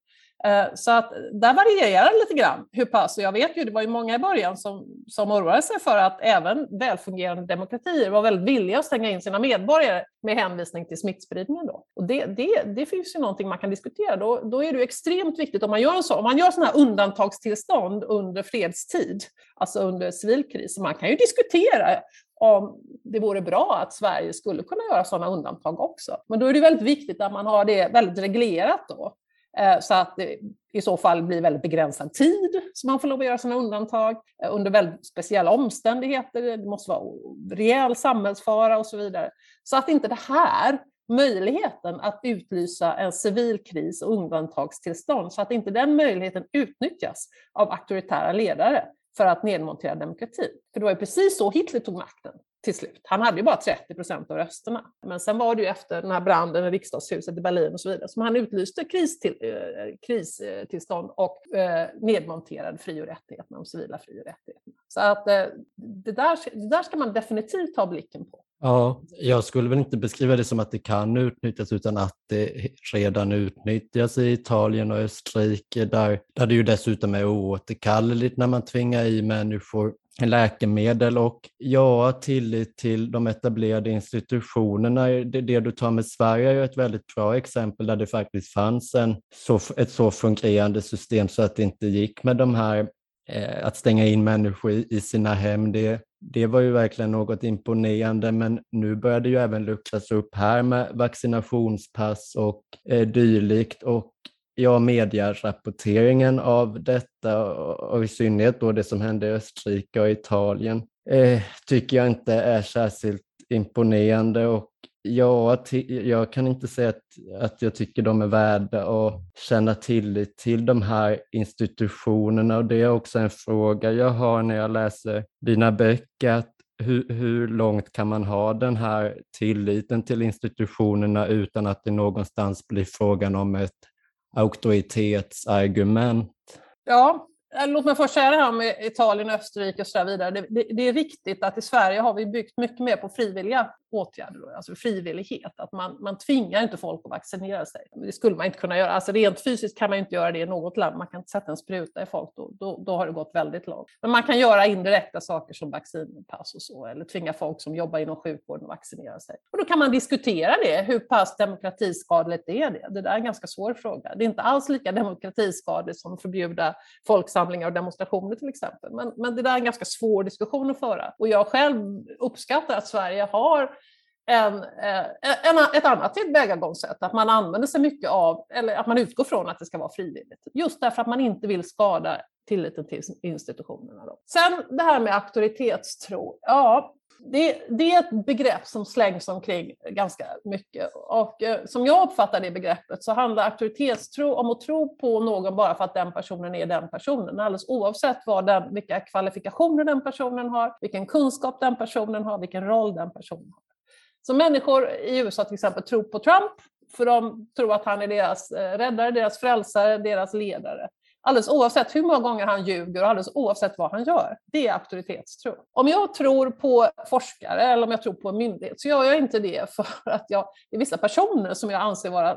Eh, så att där varierar det lite grann hur pass, och jag vet ju, det var ju många i början som, som oroade sig för att även välfungerande demokratier var väldigt villiga att stänga in sina medborgare med hänvisning till smittspridningen. Då. Och det, det, det finns ju någonting man kan diskutera. Då, då är det extremt viktigt om man gör så, om man gör sådana här undantagstillstånd under fredstid, alltså under civil kris, man kan ju diskutera om det vore bra att Sverige skulle kunna göra sådana undantag också. Men då är det väldigt viktigt att man har det väldigt reglerat då. Eh, så att det i så fall blir väldigt begränsad tid som man får lov att göra sina undantag eh, under väldigt speciella omständigheter. Det måste vara rejäl samhällsfara och så vidare. Så att inte det här, möjligheten att utlysa en civil kris och undantagstillstånd, så att inte den möjligheten utnyttjas av auktoritära ledare för att nedmontera demokratin. För det var ju precis så Hitler tog makten till slut. Han hade ju bara 30 procent av rösterna. Men sen var det ju efter den här branden i riksdagshuset i Berlin och så vidare som han utlyste kristill, eh, kristillstånd och eh, nedmonterade fri och rättigheterna, de civila fri och rättigheterna. Så att eh, det, där, det där ska man definitivt ha blicken på. Ja, jag skulle väl inte beskriva det som att det kan utnyttjas utan att det redan utnyttjas i Italien och Österrike där, där det ju dessutom är oåterkalleligt när man tvingar i människor läkemedel och ja, tillit till de etablerade institutionerna. Det, det du tar med Sverige är ju ett väldigt bra exempel där det faktiskt fanns en, så, ett så fungerande system så att det inte gick med de här eh, att stänga in människor i, i sina hem. Det, det var ju verkligen något imponerande, men nu börjar det ju även luckras upp här med vaccinationspass och eh, dylikt. Och ja, medierapporteringen av detta och i synnerhet då det som hände i Österrike och Italien eh, tycker jag inte är särskilt imponerande. Och ja, jag kan inte säga att, att jag tycker de är värda att känna tillit till de här institutionerna. Och det är också en fråga jag har när jag läser dina böcker, att hur, hur långt kan man ha den här tilliten till institutionerna utan att det någonstans blir frågan om ett auktoritetsargument. Ja, eh, låt mig först säga det här med Italien, Österrike och så vidare. Det, det, det, är riktigt att i Sverige har vi byggt mycket mer på frivilliga åtgärder, då, alltså frivillighet. Att man, man tvingar inte folk att vaccinera sig. Det skulle man inte kunna göra. Alltså rent fysiskt kan man inte göra det i något land. Man kan inte sätta en spruta i folk, då, då, då har det gått väldigt långt. Men man kan göra indirekta saker som vaccinpass och så, eller tvinga folk som jobbar inom sjukvården att vaccinera sig. Och då kan man diskutera det. Hur pass demokratiskadligt är det? Det där är en ganska svår fråga. Det är inte alls lika demokratiskadligt som att förbjuda folksamlingar och demonstrationer till exempel. Men, men det där är en ganska svår diskussion att föra. Och jag själv uppskattar att Sverige har Eh, en, en, ett annat tillvägagångssätt, att man använder sig mycket av, eller att man utgår från att det ska vara frivilligt. Just därför att man inte vill skada tilliten till institutionerna. Då. Sen det här med auktoritetstro. Ja, det, det, är ett begrepp som slängs omkring ganska mycket. Och eh, som jag uppfattar det begreppet så handlar auktoritetstro om att tro på någon bara för att den personen är den personen. Alldeles oavsett vad den, vilka kvalifikationer den personen har, vilken kunskap den personen har, vilken roll den personen har. Så människor i USA till exempel tror på Trump för de tror att han är deras eh, räddare, deras frälsare, deras ledare. Alldeles oavsett hur många gånger han ljuger och alldeles oavsett vad han gör. Det är auktoritetstro. Om jag tror på forskare eller om jag tror på en myndighet så gör jag inte det för att jag, det är vissa personer som jag anser vara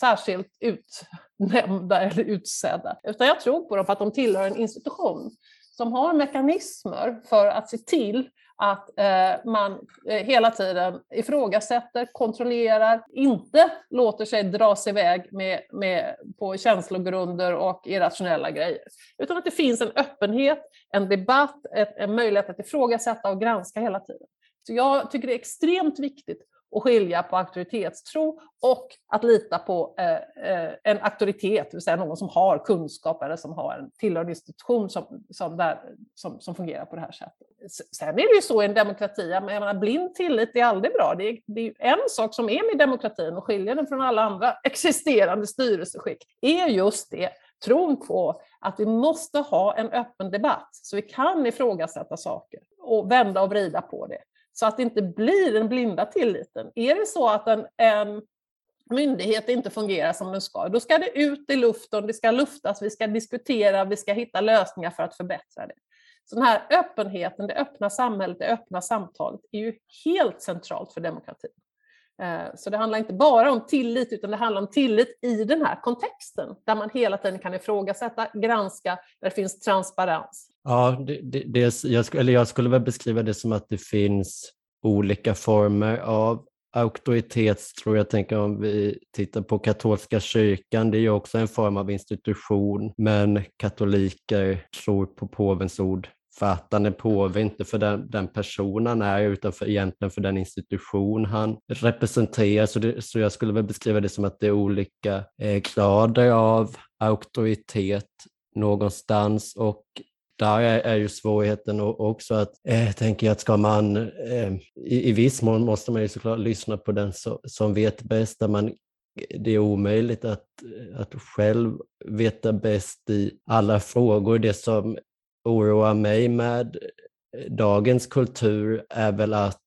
särskilt utnämnda eller utsedda. Utan jag tror på dem för att de tillhör en institution som har mekanismer för att se till att eh, man eh, hela tiden ifrågasätter, kontrollerar, inte låter sig dras iväg med, med, på känslogrunder och irrationella grejer. Utan att det finns en öppenhet, en debatt, ett, en möjlighet att ifrågasätta och granska hela tiden. Så jag tycker det är extremt viktigt och skilja på auktoritetstro och att lita på eh, eh, en auktoritet, det vill säga någon som har kunskap eller som har en tillhörande institution som, som, där, som, som fungerar på det här sättet. Sen är det ju så i en demokrati, jag menar, blind tillit är aldrig bra. Det är, det är en sak som är med demokratin och skiljer den från alla andra existerande styrelseskick, är just det tron på att vi måste ha en öppen debatt så vi kan ifrågasätta saker och vända och vrida på det så att det inte blir den blinda tilliten. Är det så att en, en myndighet inte fungerar som den ska, då ska det ut i luften, det ska luftas, vi ska diskutera, vi ska hitta lösningar för att förbättra det. Så den här öppenheten, det öppna samhället, det öppna samtalet är ju helt centralt för demokratin. Eh, så det handlar inte bara om tillit, utan det handlar om tillit i den här kontexten, där man hela tiden kan ifrågasätta, granska, där det finns transparens. Ja, det, det, det, jag, eller jag skulle väl beskriva det som att det finns olika former av auktoritetstro. Jag tänker om vi tittar på katolska kyrkan, det är ju också en form av institution, men katoliker tror på påvens ord fattande påve, inte för den, den han är utan för, egentligen för den institution han representerar. Så, det, så jag skulle väl beskriva det som att det är olika eh, grader av auktoritet någonstans och där är, är ju svårigheten också att, eh, tänker jag, att ska man, eh, i, i viss mån måste man ju såklart lyssna på den so, som vet bäst, där man det är omöjligt att, att själv veta bäst i alla frågor. Det som oroar mig med dagens kultur är väl att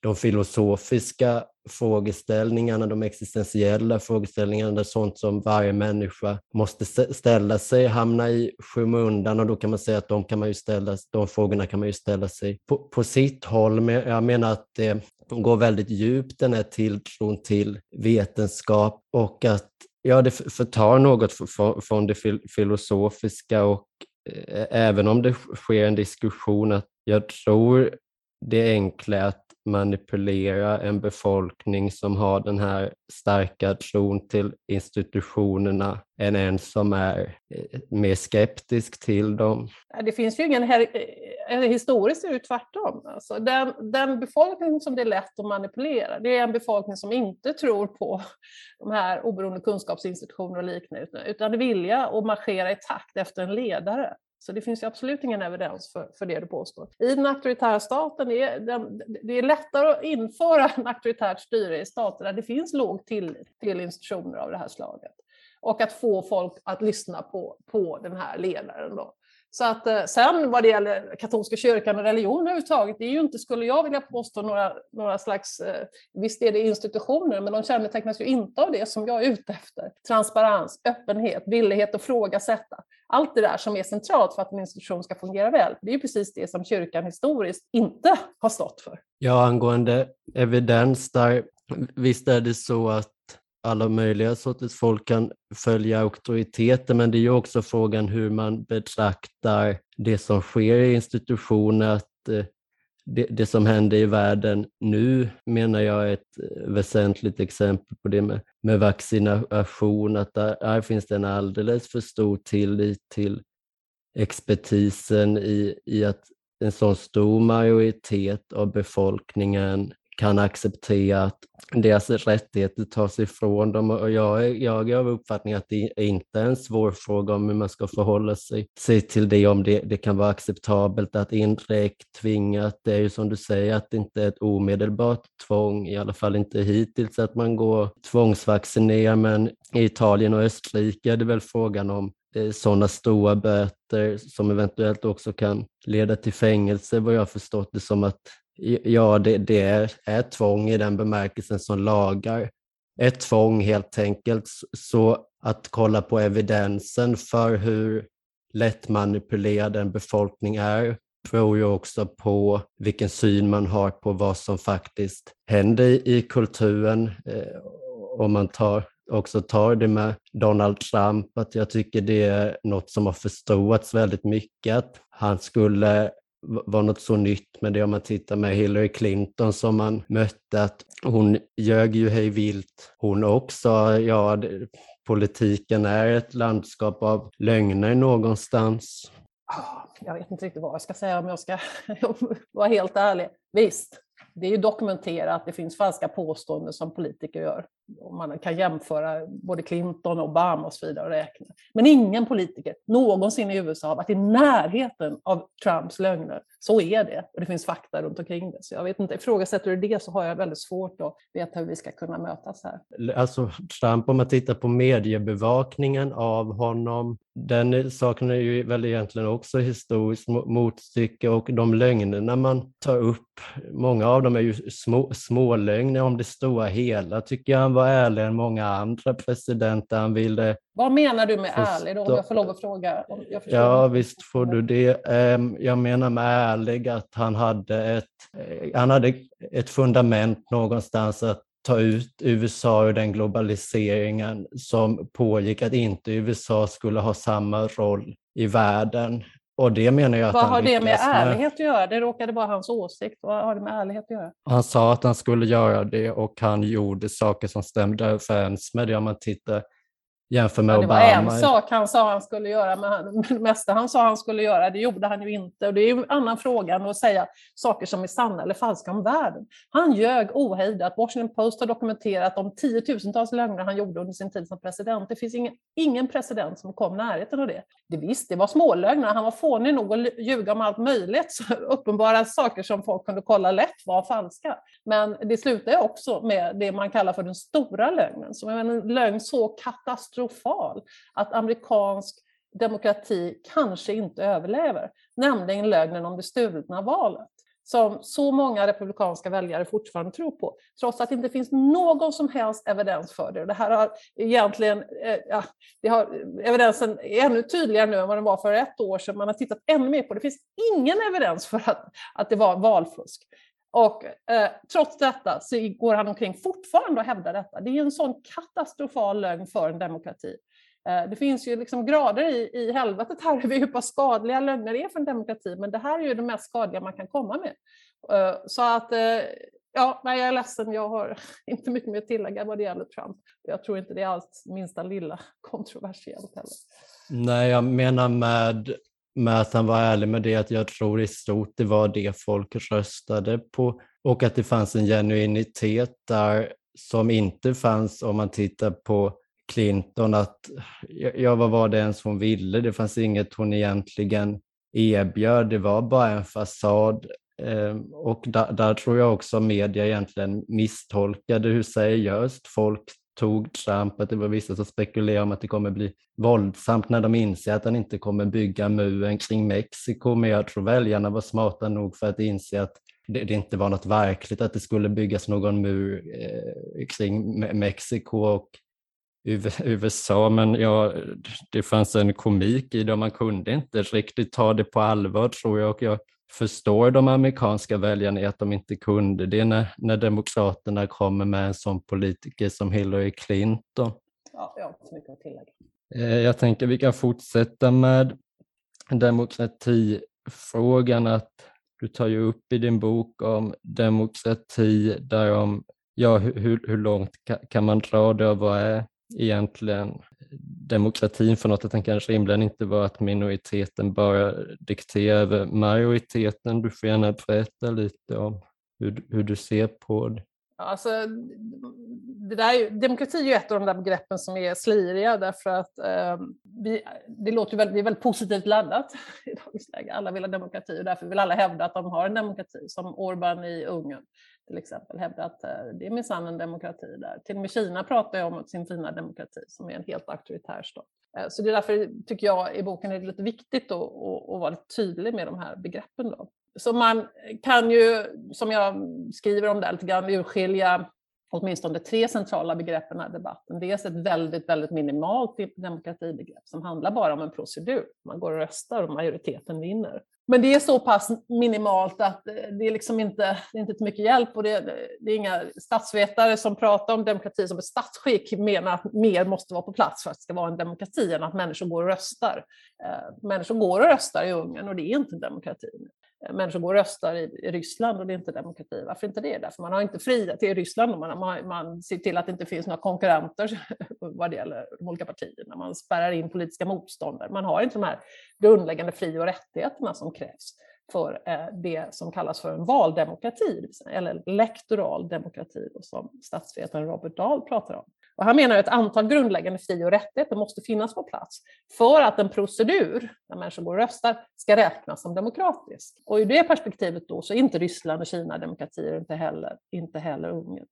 de filosofiska frågeställningarna, de existentiella frågeställningarna, det är sånt som varje människa måste ställa sig, hamna i skymundan. Och då kan man säga att de, kan man ju ställa, de frågorna kan man ju ställa sig på, på sitt håll. Men jag menar att det går väldigt djupt den här tilltron till vetenskap. Och att ja, det förtar något från det filosofiska. Och eh, även om det sker en diskussion, att jag tror det enkla är att manipulera en befolkning som har den här starka tron till institutionerna än en som är eh, mer skeptisk till dem. Det finns ju ingen, här, eh, eh, historiskt är det tvärtom. Alltså den, den befolkning som det är lätt att manipulera, det är en befolkning som inte tror på de här oberoende kunskapsinstitutioner och liknande, utan vilja att marschera i takt efter en ledare. Så det finns absolut ingen evidens för, för det du påstår. I den auktoritära staten är det, det är lättare att införa en auktoritärt styre i stater där det finns låg tillit till institutioner av det här slaget. Och att få folk att lyssna på, på den här ledaren. Då. Så att eh, sen vad det gäller katolska kyrkan och religion överhuvudtaget, det är ju inte, skulle jag vilja påstå, några, några slags, eh, visst är det institutioner, men de kännetecknas ju inte av det som jag är ute efter. Transparens, öppenhet, villighet att frågasätta. Allt det där som är centralt för att en institution ska fungera väl, det är ju precis det som kyrkan historiskt inte har stått för. Ja, angående evidens där, visst är det så att alla möjliga sorters folk kan följa auktoriteter, men det är ju också frågan hur man betraktar det som sker i institutioner. Att eh, det, det, som händer i världen nu menar jag är ett eh, väsentligt exempel på det med, med vaccination, att där, där finns det en alldeles för stor tillit till expertisen i, i att en så stor majoritet av befolkningen kan acceptera att deras rättigheter tas ifrån dem. Och jag, är, jag är av uppfattningen att det inte är en svår fråga om hur man ska förhålla sig, sig till det, om det, det kan vara acceptabelt att indirekt tvinga. Det är ju som du säger att det inte är ett omedelbart tvång, i alla fall inte hittills, att man går tvångsvaccinerar, men i Italien och Österrike är det väl frågan om eh, sådana stora böter som eventuellt också kan leda till fängelse, vad jag förstått det som att Ja, det, det är, är tvång i den bemärkelsen som lagar är tvång helt enkelt. Så att kolla på evidensen för hur lättmanipulerad en befolkning är beror ju också på vilken syn man har på vad som faktiskt händer i kulturen. Eh, om man tar, också tar det med Donald Trump, att jag tycker det är något som har förstorats väldigt mycket, att han skulle var något så nytt med det om man tittar med Hillary Clinton som man mötte att hon ljög ju hej vilt hon också. Ja, politiken är ett landskap av lögner någonstans. Ah, jag vet inte riktigt vad jag ska säga om jag ska vara helt ärlig. Visst, det är ju dokumenterat att det finns falska påståenden som politiker gör. Man kan jämföra både Clinton, Obama och så vidare och räkna. Men ingen politiker någonsin i USA har varit i närheten av Trumps lögner. Så är det, och det finns fakta runt omkring det. Så jag vet inte, ifrågasätter du det så har jag väldigt svårt att veta hur vi ska kunna mötas här. Alltså Trump, om man tittar på mediebevakningen av honom, den saknar ju väl egentligen också historiskt motstycke och de lögnerna man tar upp, många av dem är ju små, lögner om det stora hela, tycker jag han var ärligare än många andra presidenter. Han ville vad menar du med ärlig då, om jag får lov att fråga? ja, visst får du det. Ehm, jag menar med ärlig att han hade ett, eh, han hade ett fundament någonstans att ta ut USA ur den globaliseringen som pågick, att inte USA skulle ha samma roll i världen. Och det menar jag att Vad har det med ärlighet att göra? Det råkade vara hans åsikt. Vad har det med ärlighet att göra? Han sa att han skulle göra det och han gjorde saker som stämde överens med det om man tittar jämför med ja, det Obama. Var en sak han sa han skulle göra, men det mesta han sa han skulle göra, det gjorde han ju inte. Och det är ju en annan fråga än att säga saker som är sanna eller falska om världen. Han ljög ohejdat. Washington Post har dokumenterat om tiotusentals lögner han gjorde under sin tid som president. Det finns ingen, ingen president som kom närheten av det. det visst, det var smålögner. Han var fånig nog att ljuga om allt möjligt. Så uppenbara saker som folk kunde kolla lätt var falska. Men det slutar också med det man kallar för den stora lögnen, som är en lögn så katastrofal katastrofal att amerikansk demokrati kanske inte överlever, nämligen lögnen om det stulna valet som så många republikanska väljare fortfarande tror på, trots att det inte finns någon som helst evidens för det. Det här har egentligen, eh, ja, det har, evidensen är ännu tydligare nu än vad den var för ett år sedan. Man har tittat ännu mer på det. Det finns ingen evidens för att, att det var valfusk. Och eh, trots detta så går han omkring fortfarande och hävdar detta. Det är en sån katastrofal lögn för en demokrati. Eh, det finns ju liksom grader i, i helvetet här över hur pass skadliga lögner är för en demokrati, men det här är ju det mest skadliga man kan komma med. Eh, så att, eh, ja, nej, jag är ledsen, jag har inte mycket mer att tillägga vad det gäller Trump. Jag tror inte det är allt minsta lilla kontroversiellt heller. Nej, jag menar med med att han var ärlig med det, att jag tror i stort det var det folk röstade på och att det fanns en genuinitet där som inte fanns om man tittar på Clinton, att ja, vad var det ens hon ville? Det fanns inget hon egentligen erbjöd, det var bara en fasad. Ehm, och där, där tror jag också media egentligen misstolkade hur seriöst folk tog Trump, att det var vissa som spekulerade om att det kommer bli våldsamt när de inser att han inte kommer bygga muren kring Mexiko, men jag tror väljarna var smarta nog för att inse att det, det inte var något verkligt att det skulle byggas någon mur eh, kring Mexiko och USA, men ja, det fanns en komik i det och man kunde inte riktigt ta det på allvar tror jag och jag förstår de amerikanska väljarna att de inte kunde det när, när Demokraterna kommer med en sån politiker som Hillary Clinton. Ja, jag har inte så mycket att tillägga. Eh, jag tänker vi kan fortsätta med demokratifrågan. Att du tar ju upp i din bok om demokrati, där om ja, hur, hur långt kan man dra det och vad är egentligen demokratin för något. att den kanske rimligen inte var att minoriteten bara dikterar över majoriteten. Du får gärna berätta lite om hur, hur du ser på det. Alltså, det där, demokrati är ju ett av de där begreppen som är sliriga därför att eh, vi, det låter väldigt, det är väldigt positivt laddat i dagens läge. Alla vill ha demokrati och därför vill alla hävda att de har en demokrati, som Orban i Ungern till exempel hävdar att eh, det är minsann en demokrati där. Till och med Kina pratar ju om sin fina demokrati som är en helt auktoritär stat. Eh, så det är därför, tycker jag, i boken är det lite viktigt att, att, att vara tydlig med de här begreppen. Då. Så man kan ju, som jag skriver om där lite grann, urskilja åtminstone tre centrala begrepp i den här debatten. Dels ett väldigt, väldigt minimalt demokratibegrepp som handlar bara om en procedur. Man går och röstar och majoriteten vinner. Men det är så pass minimalt att eh, det är liksom inte, det är inte till mycket hjälp och det, det, är inga statsvetare som pratar om demokrati som ett statsskick menar att mer måste vara på plats för att det ska vara en demokrati än att människor går och röstar. Eh, människor går och röstar i Ungern och det är inte demokrati människor går och röstar i, i Ryssland och det är inte demokrati. Varför inte det? Därför man har inte frihet i Ryssland och man, man, man ser till att det inte finns några konkurrenter vad det gäller de olika partierna. Man spärrar in politiska motståndare. Man har inte de här grundläggande fri och rättigheterna som krävs för eh, det som kallas för en valdemokrati, eller lektoral demokrati, som statsvetaren Robert Dahl pratar om. Och han menar att ett antal grundläggande fri och rättigheter måste finnas på plats för att en procedur, när människor går och röstar, ska räknas som demokratisk. Och i det perspektivet då så är inte Ryssland och Kina demokratier, inte heller, inte heller Ungern.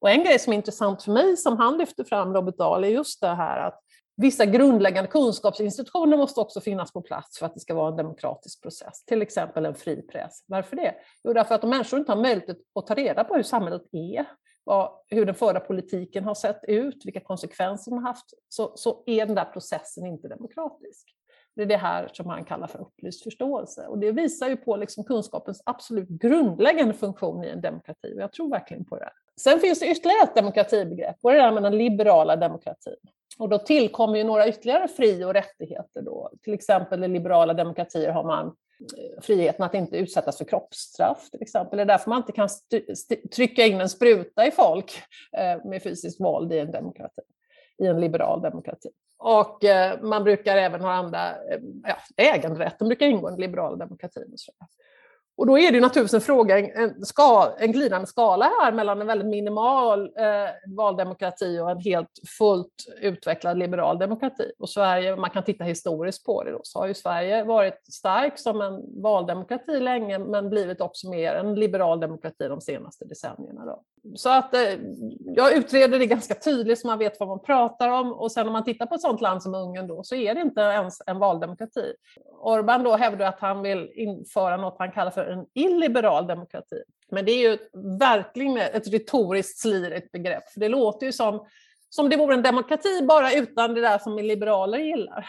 Och en grej som är intressant för mig, som han lyfter fram, Robert Dahl, är just det här att vissa grundläggande kunskapsinstitutioner måste också finnas på plats för att det ska vara en demokratisk process, till exempel en fri press. Varför det? Jo, därför att om människor inte har möjlighet att ta reda på hur samhället är, vad, hur den förda politiken har sett ut, vilka konsekvenser den har haft, så, så är den där processen inte demokratisk. Det är det här som man kallar för upplyst förståelse. Och det visar ju på liksom kunskapens absolut grundläggande funktion i en demokrati. Och jag tror verkligen på det. Sen finns det ytterligare ett demokratibegrepp, och det är med den liberala demokratin. Och då tillkommer ju några ytterligare fri och rättigheter. Då. Till exempel i liberala demokratier har man friheten att inte utsättas för kroppsstraff till exempel. Det är därför man inte kan trycka in en spruta i folk eh, med fysiskt våld i en demokrati, i en liberal demokrati. Och eh, man brukar även ha andra, eh, ja, äganderätten brukar ingå i den liberala demokratin. Och så. Och då är det naturligtvis en fråga, en, ska, en glidande skala här mellan en väldigt minimal eh, valdemokrati och en helt fullt utvecklad liberal demokrati. Och Sverige, man kan titta historiskt på det då, så har ju Sverige varit stark som en valdemokrati länge, men blivit också mer en liberal demokrati de senaste decennierna. Då. Så att eh, jag utreder det ganska tydligt så man vet vad man pratar om. Och sen om man tittar på ett sådant land som Ungern då, så är det inte ens en valdemokrati. Orbán då hävdar att han vill införa något han kallar för en illiberal demokrati. Men det är ju verkligen ett retoriskt slirigt begrepp, för det låter ju som, som det vore en demokrati bara utan det där som liberaler gillar.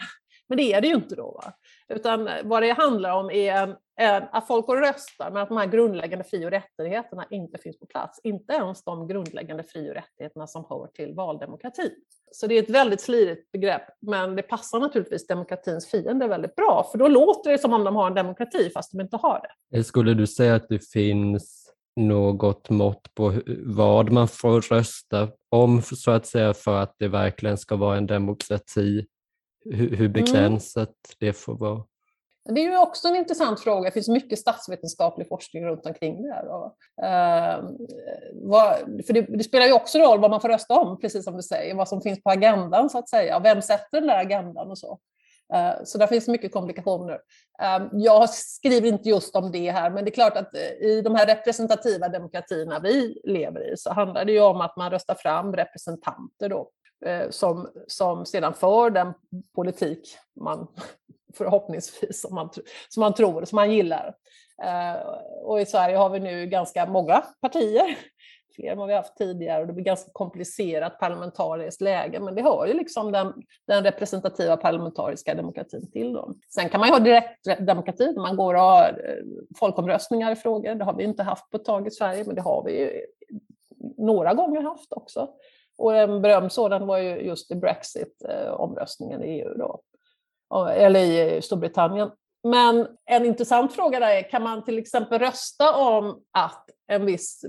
Men det är det ju inte då. Va? Utan vad det handlar om är en, en, att folk går och röstar, men att de här grundläggande fri och rättigheterna inte finns på plats. Inte ens de grundläggande fri och rättigheterna som hör till valdemokrati. Så det är ett väldigt slirigt begrepp, men det passar naturligtvis demokratins fiende väldigt bra, för då låter det som om de har en demokrati fast de inte har det. Eh, skulle du säga att det finns något mått på vad man får rösta om så att säga för att det verkligen ska vara en demokrati? Hur, hur mm. begränsat mm. det får vara? Det är ju också en intressant fråga. Det finns mycket statsvetenskaplig forskning runt omkring det här. Och, vad, för det, det, spelar ju också roll vad man får rösta om, precis som du säger, vad som finns på agendan så att säga. Vem sätter den där agendan och så. Eh, så där finns mycket komplikationer. Ehm, jag skriver inte just om det här, men det är klart att eh, i de här representativa demokratierna vi lever i så handlar det ju om att man röstar fram representanter då, Eh, som, som sedan för den politik man förhoppningsvis som man, som man tror, som man gillar. Eh, och i Sverige har vi nu ganska många partier fler än vad vi haft tidigare och det blir ganska komplicerat parlamentariskt läge. Men det hör ju liksom den, den representativa parlamentariska demokratin till. Då. Sen kan man ju ha direktdemokrati där man går och har eh, folkomröstningar i frågor. Det har vi inte haft på ett tag i Sverige, men det har vi ju några gånger haft också. Och en berömd sådan var ju just i Brexit-omröstningen i EU då, eller i Storbritannien. Men en intressant fråga där är, kan man till exempel rösta om att en viss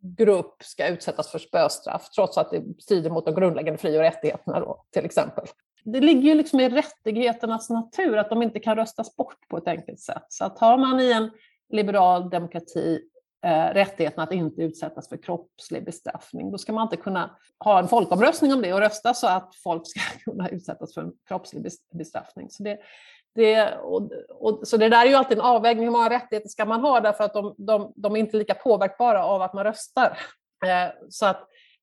grupp ska utsättas för spöstraff trots att det strider mot de grundläggande fri och rättigheterna då, till exempel. Det ligger ju liksom i rättigheternas natur att de inte kan röstas bort på ett enkelt sätt. Så att har man i en liberal demokrati Eh, rättigheten att inte utsättas för kroppslig bestraffning, då ska man inte kunna ha en folkomröstning om det och rösta så att folk ska kunna utsättas för en kroppslig bestraffning. Så det, det, och, och, så det där är ju alltid en avvägning, hur många rättigheter ska man ha därför att de, de, de är inte lika påverkbara av att man röstar. Eh, så att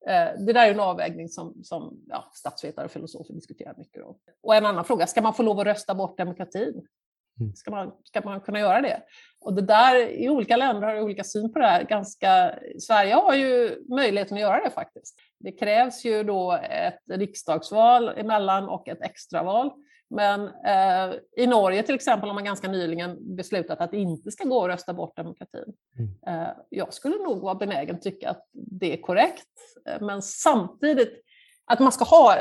eh, det där är en avvägning som, som ja, statsvetare och filosofer diskuterar mycket om. Och en annan fråga, ska man få lov att rösta bort demokratin? Mm. Ska man, ska man kunna göra det? Och det där, i olika länder har olika syn på det här. Ganska, Sverige har ju möjligheten att göra det faktiskt. Det krävs ju då ett riksdagsval emellan och ett extraval. Men eh, i Norge till exempel har man ganska nyligen beslutat att det inte ska gå att rösta bort demokratin. Mm. Eh, jag skulle nog vara benägen att tycka att det är korrekt, eh, men samtidigt att man ska ha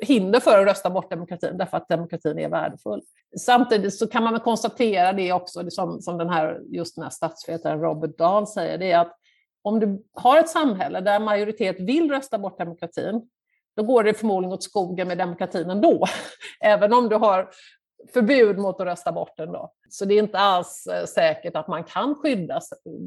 hinder för att rösta bort demokratin därför att demokratin är värdefull. Samtidigt så kan man väl konstatera det också, som, som den här, just den här statsvetaren Robert Dahl säger, det är att om du har ett samhälle där majoritet vill rösta bort demokratin, då går det förmodligen åt skogen med demokratin ändå. Även om du har förbud mot att rösta bort den. Då. Så det är inte alls eh, säkert att man kan skydda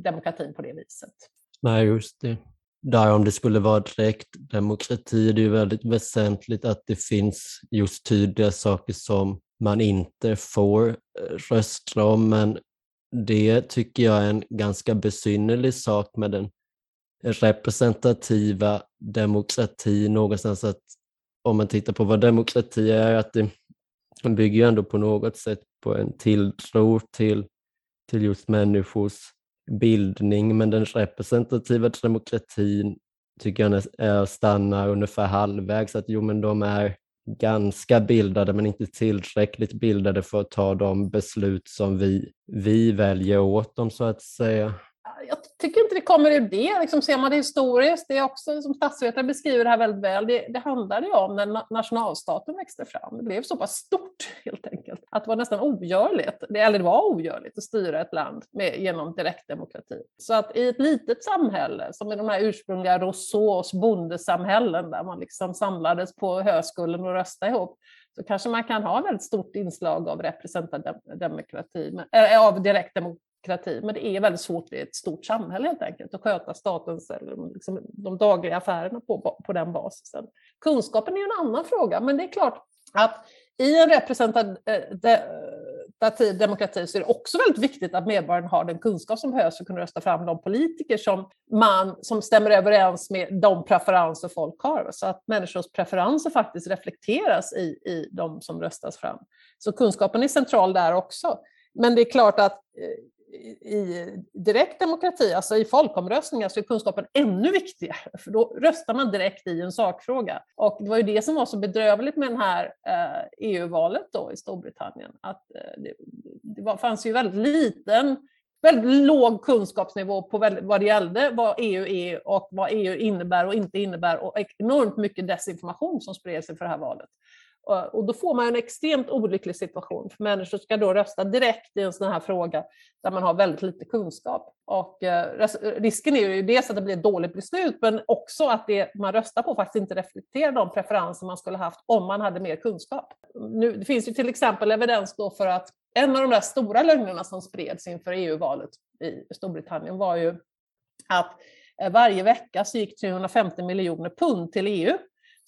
demokratin på det viset. Nej, just det. Där om det skulle vara direkt demokrati, det är väldigt väsentligt att det finns just tydliga saker som man inte får eh, rösta om, men det tycker jag är en ganska besynnerlig sak med den representativa demokrati någonstans att om man tittar på vad demokrati är, att det bygger ju ändå på något sätt på en tilltro till, till just människors bildning, men den representativa demokratin tycker jag eh, stannar ungefär halvvägs, att jo men de är ganska bildade men inte tillräckligt bildade för att ta de beslut som vi, vi väljer åt dem så att säga tycker inte det kommer ur det. Liksom, ser man det historiskt, det är också som statsvetare beskriver det här väldigt väl, det, det handlade ju om när nationalstaten växte fram. Det blev så pass stort helt enkelt att det var nästan ogörligt, eller det var ogörligt att styra ett land med, genom direktdemokrati. Så att i ett litet samhälle, som i de här ursprungliga Rousseaus bondesamhällen där man liksom samlades på höskullen och röstade ihop, så kanske man kan ha ett väldigt stort inslag av representativ demokrati, äh, av direktdemokrati demokrati, men det är väldigt svårt i ett stort samhälle helt enkelt att sköta statens eller liksom, de dagliga affärerna på, på den basisen. Kunskapen är ju en annan fråga, men det är klart att i en representativ demokrati så är det också väldigt viktigt att medborgarna har den kunskap som behövs för att kunna rösta fram de politiker som, man, som stämmer överens med de preferenser folk har. Så att människors preferenser faktiskt reflekteras i, i de som röstas fram. Så kunskapen är central där också. Men det är klart att eh, i direkt demokrati, alltså i folkomröstningar, så är kunskapen ännu viktigare, för då röstar man direkt i en sakfråga. Och det var ju det som var så bedrövligt med det här eh, EU-valet då i Storbritannien, att eh, det, det fanns ju väldigt liten väldigt låg kunskapsnivå på vad det gällde vad EU är och vad EU innebär och inte innebär och enormt mycket desinformation som spred sig för det här valet. Och då får man en extremt olycklig situation, för människor ska då rösta direkt i en sån här fråga där man har väldigt lite kunskap. Och eh, risken är ju dels att det blir ett dåligt beslut, men också att det man röstar på faktiskt inte reflekterar de preferenser man skulle haft om man hade mer kunskap. Nu, det finns ju till exempel evidens då för att en av de där stora lögnerna som spreds inför EU-valet i Storbritannien var ju att eh, varje vecka så gick 350 miljoner pund till EU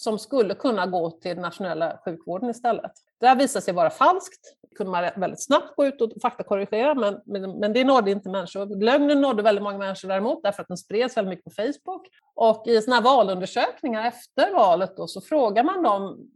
som skulle kunna gå till den nationella sjukvården istället. Det här visade sig vara falskt. Det kunde man väldigt snabbt gå ut och faktakorrigera, men, men, men det nådde inte människor. Lögnen nådde väldigt många människor däremot, därför att den spreds väldigt mycket på Facebook. Och i sådana här valundersökningar efter valet då, så frågar man de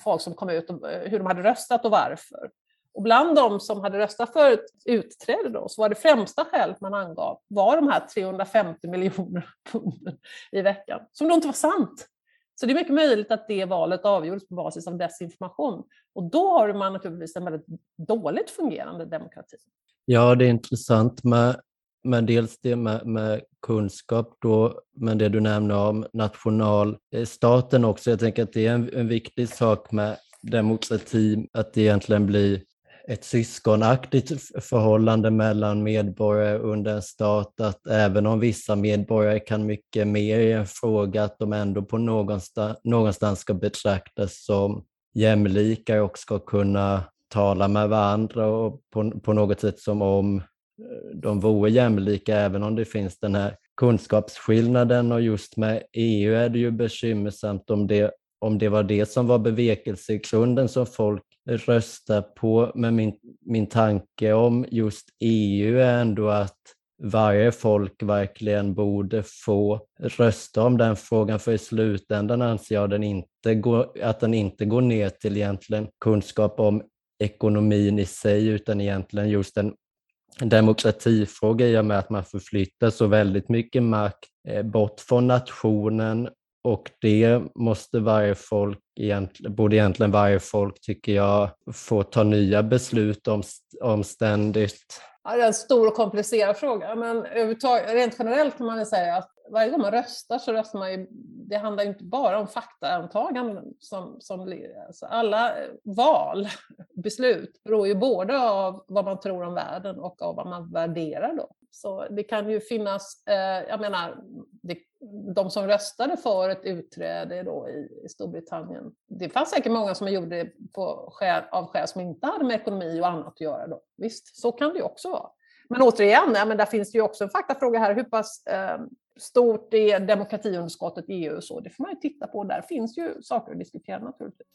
folk som kom ut, eh, hur de hade röstat och varför. Och bland de som hade röstat för ett utträde då, så var det främsta skälet man angav var de här 350 miljoner punden i veckan, som då inte var sant. Så det är mycket möjligt att det valet avgjordes på basis av desinformation. Och då har man naturligtvis en väldigt dåligt fungerande demokrati. Ja, det är intressant med, med dels det med, med kunskap då, men det du nämner om nationalstaten eh, också. Jag tänker att det är en, en viktig sak med demokrati, att det egentligen blir ett syskonaktigt förhållande mellan medborgare under en stat, att även om vissa medborgare kan mycket mer i en fråga, att de ändå på någonstans, någonstans ska betraktas som jämlikar och ska kunna tala med varandra och på, på något sätt som om eh, de vore jämlika, även om det finns den här kunskapsskillnaden. Och just med EU är det ju bekymmersamt om det, om det var det som var bevekelsegrunden som folk röstar på. Men min, min tanke om just EU är ändå att varje folk verkligen borde få rösta om den frågan, för i slutändan anser jag den inte går, att den inte går ner till egentligen kunskap om ekonomin i sig, utan egentligen just en demokratifråga i och med att man förflyttar så väldigt mycket makt eh, bort från nationen och det måste varje folk, egentligen, borde egentligen varje folk, tycker jag, få ta nya beslut om, om ständigt. Ja, det är en stor och komplicerad fråga, men rent generellt kan man säga att varje gång man röstar så röstar man ju, det handlar ju inte bara om faktaantaganden. Som, som, alltså alla val, beslut, beror ju både av vad man tror om världen och av vad man värderar då. Så det kan ju finnas, eh, jag menar, det, de som röstade för ett utträde då i, i Storbritannien, det fanns säkert många som gjorde det på skäl, av skäl som inte hade med ekonomi och annat att göra. Då. Visst, så kan det ju också vara. Men återigen, ja, men där finns det ju också en faktafråga här. Hur pass eh, stort är demokratiunderskottet i EU? Så det får man ju titta på. Där finns ju saker att diskutera naturligtvis.